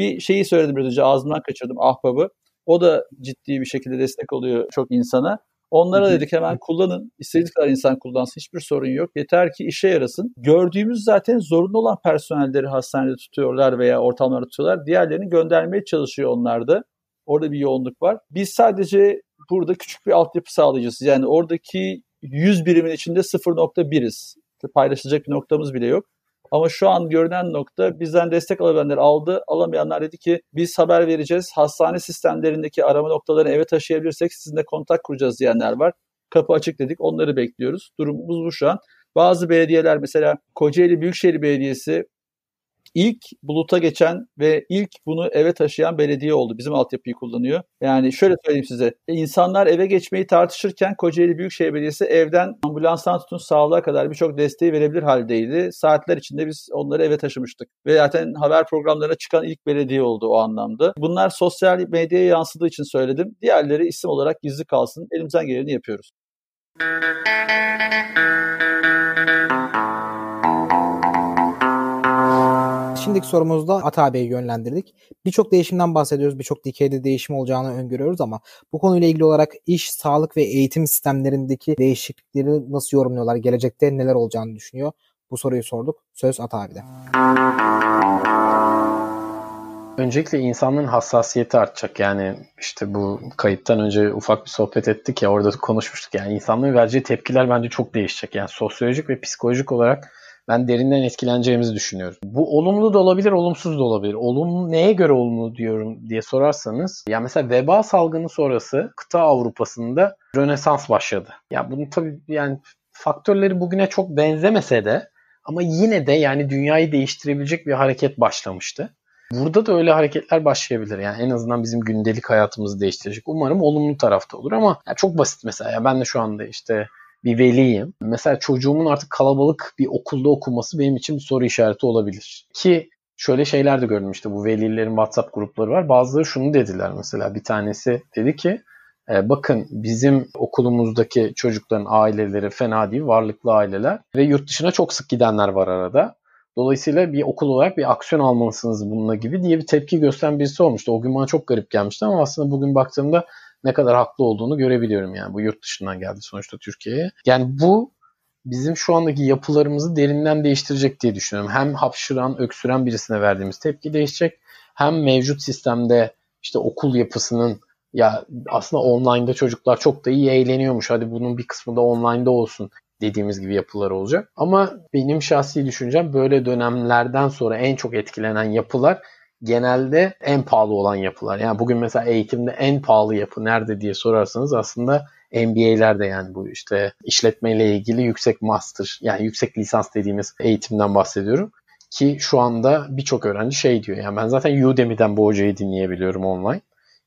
Bir şeyi söyledim biraz önce ağzımdan kaçırdım ahbabı. O da ciddi bir şekilde destek oluyor çok insana. Onlara dedik hemen kullanın. İstediğiniz kadar insan kullansın. Hiçbir sorun yok. Yeter ki işe yarasın. Gördüğümüz zaten zorunlu olan personelleri hastanede tutuyorlar veya ortamlarda tutuyorlar. Diğerlerini göndermeye çalışıyor onlar da. Orada bir yoğunluk var. Biz sadece burada küçük bir altyapı sağlayacağız. Yani oradaki 100 birimin içinde 0.1'iz. Paylaşılacak bir noktamız bile yok. Ama şu an görünen nokta bizden destek alabilenler aldı. Alamayanlar dedi ki biz haber vereceğiz. Hastane sistemlerindeki arama noktalarını eve taşıyabilirsek sizinle kontak kuracağız diyenler var. Kapı açık dedik. Onları bekliyoruz. Durumumuz bu şu an. Bazı belediyeler mesela Kocaeli Büyükşehir Belediyesi ilk buluta geçen ve ilk bunu eve taşıyan belediye oldu. Bizim altyapıyı kullanıyor. Yani şöyle söyleyeyim size. İnsanlar eve geçmeyi tartışırken Kocaeli Büyükşehir Belediyesi evden ambulanstan tutun sağlığa kadar birçok desteği verebilir haldeydi. Saatler içinde biz onları eve taşımıştık. Ve zaten haber programlarına çıkan ilk belediye oldu o anlamda. Bunlar sosyal medyaya yansıdığı için söyledim. Diğerleri isim olarak gizli kalsın. Elimizden geleni yapıyoruz. Şimdiki sorumuzda Ata Bey'i yönlendirdik. Birçok değişimden bahsediyoruz. Birçok dikeyde değişim olacağını öngörüyoruz ama bu konuyla ilgili olarak iş, sağlık ve eğitim sistemlerindeki değişiklikleri nasıl yorumluyorlar? Gelecekte neler olacağını düşünüyor? Bu soruyu sorduk. Söz Ata abi'de. Öncelikle insanların hassasiyeti artacak. Yani işte bu kayıttan önce ufak bir sohbet ettik ya orada konuşmuştuk. Yani insanların vereceği tepkiler bence çok değişecek. Yani sosyolojik ve psikolojik olarak ben derinden etkileneceğimizi düşünüyorum. Bu olumlu da olabilir, olumsuz da olabilir. Olumlu neye göre olumlu diyorum diye sorarsanız, ya mesela veba salgını sonrası kıta Avrupa'sında Rönesans başladı. Ya bunun tabii yani faktörleri bugüne çok benzemese de ama yine de yani dünyayı değiştirebilecek bir hareket başlamıştı. Burada da öyle hareketler başlayabilir. Yani en azından bizim gündelik hayatımızı değiştirecek. Umarım olumlu tarafta olur ama yani çok basit mesela. Ya ben de şu anda işte bir veliyim. Mesela çocuğumun artık kalabalık bir okulda okuması benim için bir soru işareti olabilir. Ki şöyle şeyler de gördüm işte bu velilerin WhatsApp grupları var. Bazıları şunu dediler mesela bir tanesi dedi ki e, bakın bizim okulumuzdaki çocukların aileleri fena değil, varlıklı aileler ve yurt dışına çok sık gidenler var arada. Dolayısıyla bir okul olarak bir aksiyon almalısınız bununla gibi diye bir tepki gösteren birisi olmuştu. O gün bana çok garip gelmişti ama aslında bugün baktığımda ne kadar haklı olduğunu görebiliyorum yani. Bu yurt dışından geldi sonuçta Türkiye'ye. Yani bu bizim şu andaki yapılarımızı derinden değiştirecek diye düşünüyorum. Hem hapşıran, öksüren birisine verdiğimiz tepki değişecek. Hem mevcut sistemde işte okul yapısının ya aslında online'da çocuklar çok da iyi eğleniyormuş. Hadi bunun bir kısmı da online'da olsun dediğimiz gibi yapılar olacak. Ama benim şahsi düşüncem böyle dönemlerden sonra en çok etkilenen yapılar genelde en pahalı olan yapılar. Yani bugün mesela eğitimde en pahalı yapı nerede diye sorarsanız aslında MBA'lerde yani bu işte işletmeyle ilgili yüksek master yani yüksek lisans dediğimiz eğitimden bahsediyorum. Ki şu anda birçok öğrenci şey diyor yani ben zaten Udemy'den bu hocayı dinleyebiliyorum online.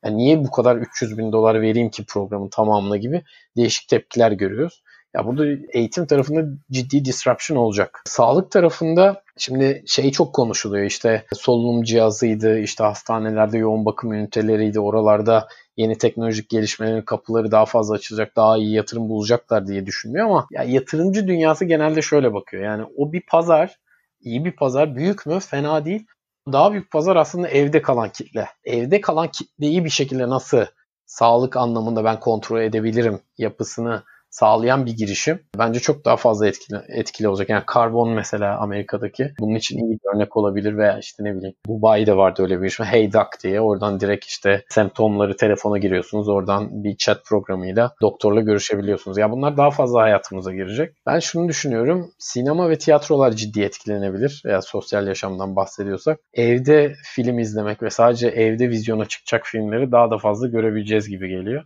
Yani niye bu kadar 300 bin dolar vereyim ki programın tamamına gibi değişik tepkiler görüyoruz. Ya burada eğitim tarafında ciddi disruption olacak. Sağlık tarafında şimdi şey çok konuşuluyor işte solunum cihazıydı, işte hastanelerde yoğun bakım üniteleriydi, oralarda yeni teknolojik gelişmelerin kapıları daha fazla açılacak, daha iyi yatırım bulacaklar diye düşünüyor ama ya yatırımcı dünyası genelde şöyle bakıyor. Yani o bir pazar, iyi bir pazar, büyük mü? Fena değil. Daha büyük pazar aslında evde kalan kitle. Evde kalan kitleyi bir şekilde nasıl sağlık anlamında ben kontrol edebilirim yapısını sağlayan bir girişim. Bence çok daha fazla etkili, etkili olacak. Yani karbon mesela Amerika'daki bunun için iyi bir örnek olabilir veya işte ne bileyim Dubai'de vardı öyle bir girişim. Hey Doc diye oradan direkt işte semptomları telefona giriyorsunuz. Oradan bir chat programıyla doktorla görüşebiliyorsunuz. Ya bunlar daha fazla hayatımıza girecek. Ben şunu düşünüyorum. Sinema ve tiyatrolar ciddi etkilenebilir. Veya sosyal yaşamdan bahsediyorsak. Evde film izlemek ve sadece evde vizyona çıkacak filmleri daha da fazla görebileceğiz gibi geliyor.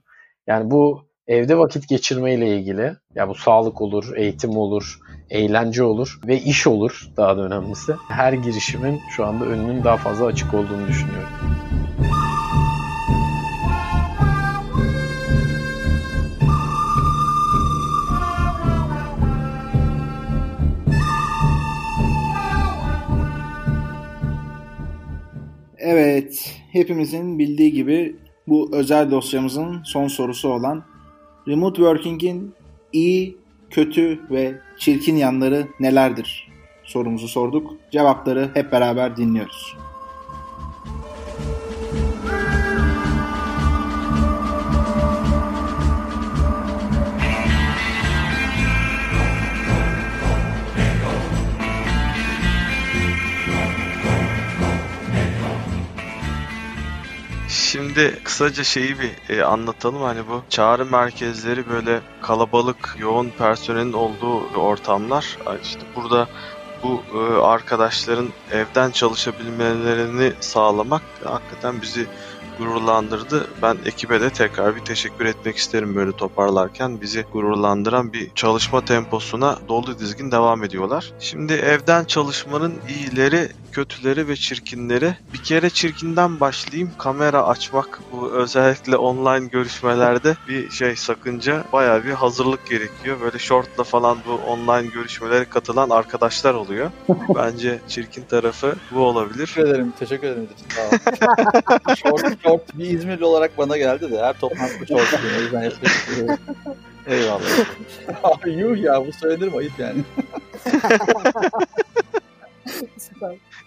Yani bu evde vakit geçirmeyle ilgili ya bu sağlık olur, eğitim olur, eğlence olur ve iş olur daha da önemlisi. Her girişimin şu anda önünün daha fazla açık olduğunu düşünüyorum. Evet, hepimizin bildiği gibi bu özel dosyamızın son sorusu olan Remote Working'in iyi, kötü ve çirkin yanları nelerdir? Sorumuzu sorduk. Cevapları hep beraber dinliyoruz. Şimdi kısaca şeyi bir e, anlatalım. Hani bu çağrı merkezleri böyle kalabalık, yoğun personelin olduğu ortamlar. İşte burada bu e, arkadaşların evden çalışabilmelerini sağlamak hakikaten bizi gururlandırdı. Ben ekibe de tekrar bir teşekkür etmek isterim böyle toparlarken. Bizi gururlandıran bir çalışma temposuna dolu dizgin devam ediyorlar. Şimdi evden çalışmanın iyileri kötüleri ve çirkinleri. Bir kere çirkinden başlayayım. Kamera açmak bu özellikle online görüşmelerde bir şey sakınca bayağı bir hazırlık gerekiyor. Böyle shortla falan bu online görüşmelere katılan arkadaşlar oluyor. Bence çirkin tarafı bu olabilir. Teşekkür ederim. Teşekkür ederim. Olun. short, bir İzmirli olarak bana geldi de her toplantıda short diyor. O yüzden. Eyvallah. Abi yuh ya bu söylenir mi? Ayıp yani.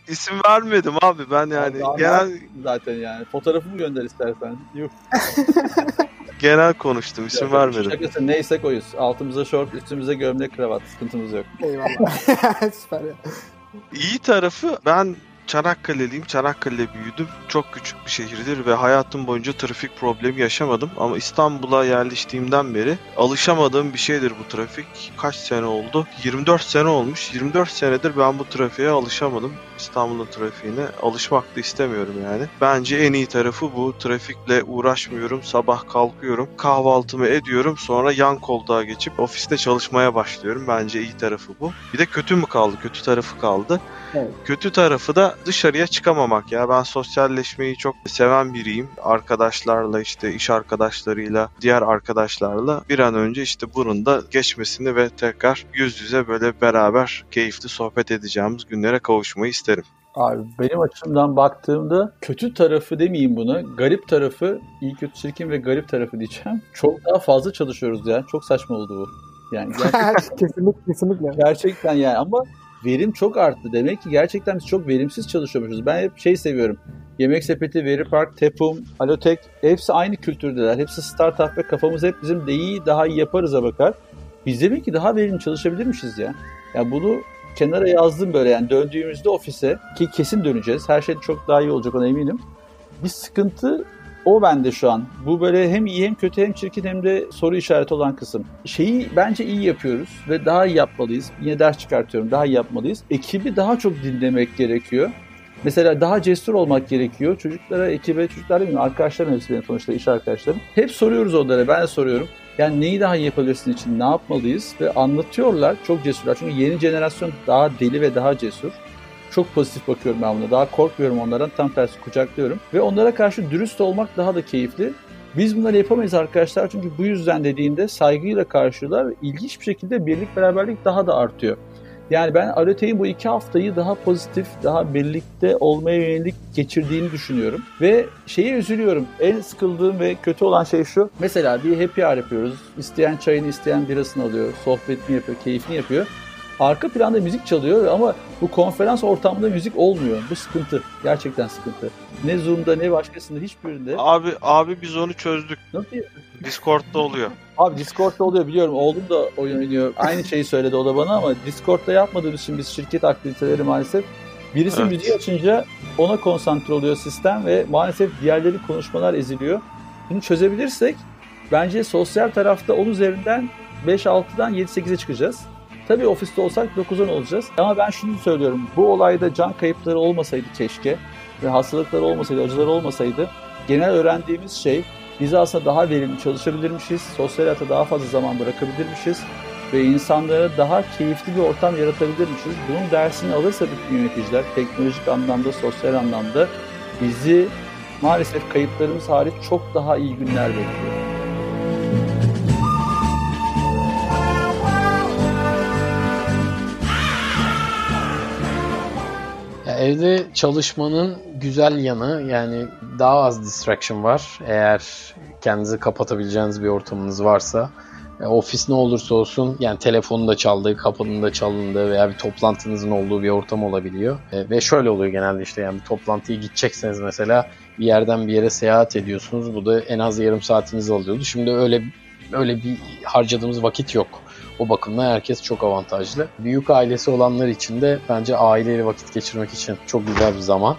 İsim vermedim abi ben yani Abi, genel Zaten yani. Fotoğrafımı gönder istersen. Yuh. genel konuştum isim vermedim. Şakası neyse koyuz. Altımıza şort, üstümüze gömlek, kravat. Sıkıntımız yok. Eyvallah. Süper ya. İyi tarafı ben Çanakkale'liyim. Çanakkale'de büyüdüm. Çok küçük bir şehirdir ve hayatım boyunca trafik problemi yaşamadım. Ama İstanbul'a yerleştiğimden beri alışamadığım bir şeydir bu trafik. Kaç sene oldu? 24 sene olmuş. 24 senedir ben bu trafiğe alışamadım. İstanbul'un trafiğine alışmak da istemiyorum yani. Bence en iyi tarafı bu. Trafikle uğraşmıyorum. Sabah kalkıyorum. Kahvaltımı ediyorum. Sonra yan koltuğa geçip ofiste çalışmaya başlıyorum. Bence iyi tarafı bu. Bir de kötü mü kaldı? Kötü tarafı kaldı. Evet. Kötü tarafı da dışarıya çıkamamak ya. Ben sosyalleşmeyi çok seven biriyim. Arkadaşlarla işte iş arkadaşlarıyla, diğer arkadaşlarla bir an önce işte bunun da geçmesini ve tekrar yüz yüze böyle beraber keyifli sohbet edeceğimiz günlere kavuşmayı isterim. Abi benim açımdan baktığımda kötü tarafı demeyeyim buna. Garip tarafı, iyi kötü çirkin ve garip tarafı diyeceğim. Çok daha fazla çalışıyoruz ya. Çok saçma oldu bu. Yani gerçekten, kesinlikle kesinlikle. gerçekten yani ama verim çok arttı. Demek ki gerçekten biz çok verimsiz çalışıyormuşuz. Ben hep şey seviyorum. Yemek Sepeti, Veri Park, Tepum, Alotek hepsi aynı kültürdeler. Hepsi startup ve kafamız hep bizim de iyi, daha iyi yaparız'a bakar. Biz demek ki daha verimli çalışabilirmişiz ya. Ya bunu kenara yazdım böyle yani döndüğümüzde ofise ki kesin döneceğiz. Her şey çok daha iyi olacak ona eminim. Bir sıkıntı o bende şu an. Bu böyle hem iyi hem kötü hem çirkin hem de soru işareti olan kısım. Şeyi bence iyi yapıyoruz ve daha iyi yapmalıyız. Yine ders çıkartıyorum. Daha iyi yapmalıyız. Ekibi daha çok dinlemek gerekiyor. Mesela daha cesur olmak gerekiyor. Çocuklara, ekibe, çocuklar değil mi? Arkadaşlarım benim sonuçta iş arkadaşlarım. Hep soruyoruz onlara. Ben de soruyorum. Yani neyi daha iyi yapabilirsin için ne yapmalıyız? Ve anlatıyorlar. Çok cesurlar. Çünkü yeni jenerasyon daha deli ve daha cesur. Çok pozitif bakıyorum ben buna. Daha korkmuyorum onlardan. Tam tersi kucaklıyorum. Ve onlara karşı dürüst olmak daha da keyifli. Biz bunları yapamayız arkadaşlar. Çünkü bu yüzden dediğinde saygıyla karşılar ve ilginç bir şekilde birlik beraberlik daha da artıyor. Yani ben Alote'in bu iki haftayı daha pozitif, daha birlikte olmaya yönelik geçirdiğini düşünüyorum. Ve şeye üzülüyorum. En sıkıldığım ve kötü olan şey şu. Mesela bir happy hour yapıyoruz. İsteyen çayını, isteyen birasını alıyor. Sohbetini yapıyor, keyfini yapıyor. Arka planda müzik çalıyor ama bu konferans ortamında müzik olmuyor. Bu sıkıntı. Gerçekten sıkıntı. Ne Zoom'da ne başkasında hiçbirinde. Abi abi biz onu çözdük. Nasıl Discord'da oluyor. Abi Discord'da oluyor biliyorum. Oğlum da oyun oynuyor. Aynı şeyi söyledi o da bana ama Discord'da yapmadığımız için biz şirket aktiviteleri maalesef birisi Evet. müziği açınca ona konsantre oluyor sistem ve maalesef diğerleri konuşmalar eziliyor. Bunu çözebilirsek bence sosyal tarafta 10 üzerinden 5-6'dan 7-8'e çıkacağız. Tabii ofiste olsak 9-10 olacağız. Ama ben şunu söylüyorum. Bu olayda can kayıpları olmasaydı keşke ve hastalıkları olmasaydı, acıları olmasaydı genel öğrendiğimiz şey biz aslında daha verimli çalışabilirmişiz, sosyal hayata daha fazla zaman bırakabilirmişiz ve insanlara daha keyifli bir ortam yaratabilirmişiz. Bunun dersini alırsa bütün yöneticiler teknolojik anlamda, sosyal anlamda bizi maalesef kayıplarımız hariç çok daha iyi günler bekliyor. Evde çalışmanın güzel yanı yani daha az distraction var. Eğer kendinizi kapatabileceğiniz bir ortamınız varsa. E, ofis ne olursa olsun yani telefonun da çaldığı, kapının da çalındığı veya bir toplantınızın olduğu bir ortam olabiliyor. E, ve şöyle oluyor genelde işte yani bir toplantıya gidecekseniz mesela bir yerden bir yere seyahat ediyorsunuz. Bu da en az yarım saatinizi alıyordu. Şimdi öyle öyle bir harcadığımız vakit yok. O bakımdan herkes çok avantajlı. Büyük ailesi olanlar için de bence aileyle vakit geçirmek için çok güzel bir zaman.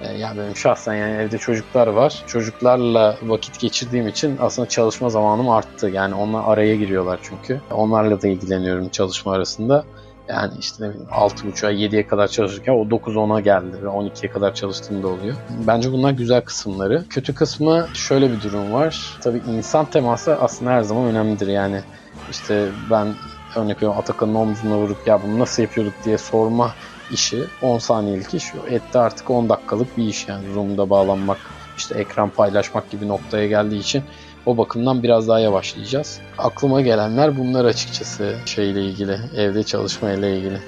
Ee, Yani benim şahsen yani evde çocuklar var. Çocuklarla vakit geçirdiğim için aslında çalışma zamanım arttı. Yani onlar araya giriyorlar çünkü. Onlarla da ilgileniyorum çalışma arasında. Yani işte ne bileyim 6.30'a 7'ye kadar çalışırken o 9-10'a geldi ve 12'ye kadar çalıştığım da oluyor. Bence bunlar güzel kısımları. Kötü kısmı şöyle bir durum var. Tabii insan teması aslında her zaman önemlidir. Yani işte ben örnek veriyorum Atakan'ın omzuna vurup ya bunu nasıl yapıyorduk diye sorma işi 10 saniyelik iş etti artık 10 dakikalık bir iş yani Zoom'da bağlanmak işte ekran paylaşmak gibi noktaya geldiği için o bakımdan biraz daha yavaşlayacağız. Aklıma gelenler bunlar açıkçası şeyle ilgili, evde çalışma ile ilgili.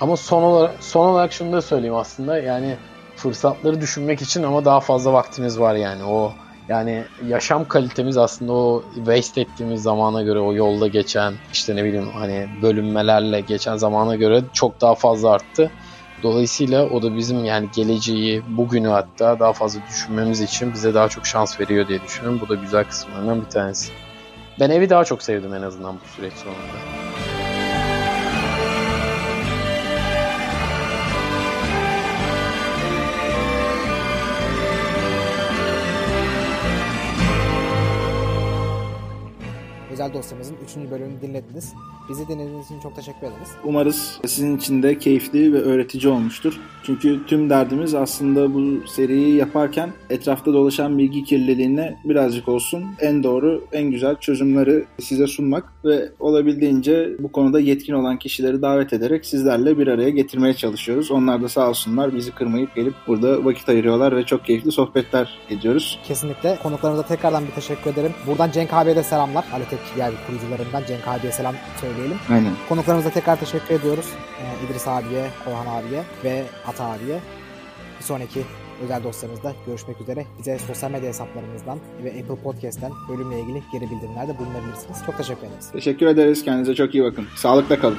Ama son olarak, son olarak şunu da söyleyeyim aslında yani fırsatları düşünmek için ama daha fazla vaktimiz var yani o yani yaşam kalitemiz aslında o waste ettiğimiz zamana göre o yolda geçen işte ne bileyim hani bölünmelerle geçen zamana göre çok daha fazla arttı. Dolayısıyla o da bizim yani geleceği, bugünü hatta daha fazla düşünmemiz için bize daha çok şans veriyor diye düşünüyorum. Bu da güzel kısımlarından bir tanesi. Ben evi daha çok sevdim en azından bu süreç sonunda. Özel dosyamızın 3. bölümünü dinlediniz. Bizi dinlediğiniz için çok teşekkür ederiz. Umarız sizin için de keyifli ve öğretici olmuştur. Çünkü tüm derdimiz aslında bu seriyi yaparken etrafta dolaşan bilgi kirliliğine birazcık olsun en doğru, en güzel çözümleri size sunmak ve olabildiğince bu konuda yetkin olan kişileri davet ederek sizlerle bir araya getirmeye çalışıyoruz. Onlar da sağ olsunlar bizi kırmayıp gelip burada vakit ayırıyorlar ve çok keyifli sohbetler ediyoruz. Kesinlikle. Konuklarımıza tekrardan bir teşekkür ederim. Buradan Cenk abiye de selamlar. Aletek diğer kurucularından Cenk abiye selam söyleyelim. Aynen. Konuklarımıza tekrar teşekkür ediyoruz. Ee, İdris abiye, Korhan abiye ve Ata abiye. Bir sonraki özel dosyamızda görüşmek üzere. Bize sosyal medya hesaplarımızdan ve Apple Podcast'ten bölümle ilgili geri bildirimlerde bulunabilirsiniz. Çok teşekkür ederiz. Teşekkür ederiz. Kendinize çok iyi bakın. Sağlıkla kalın.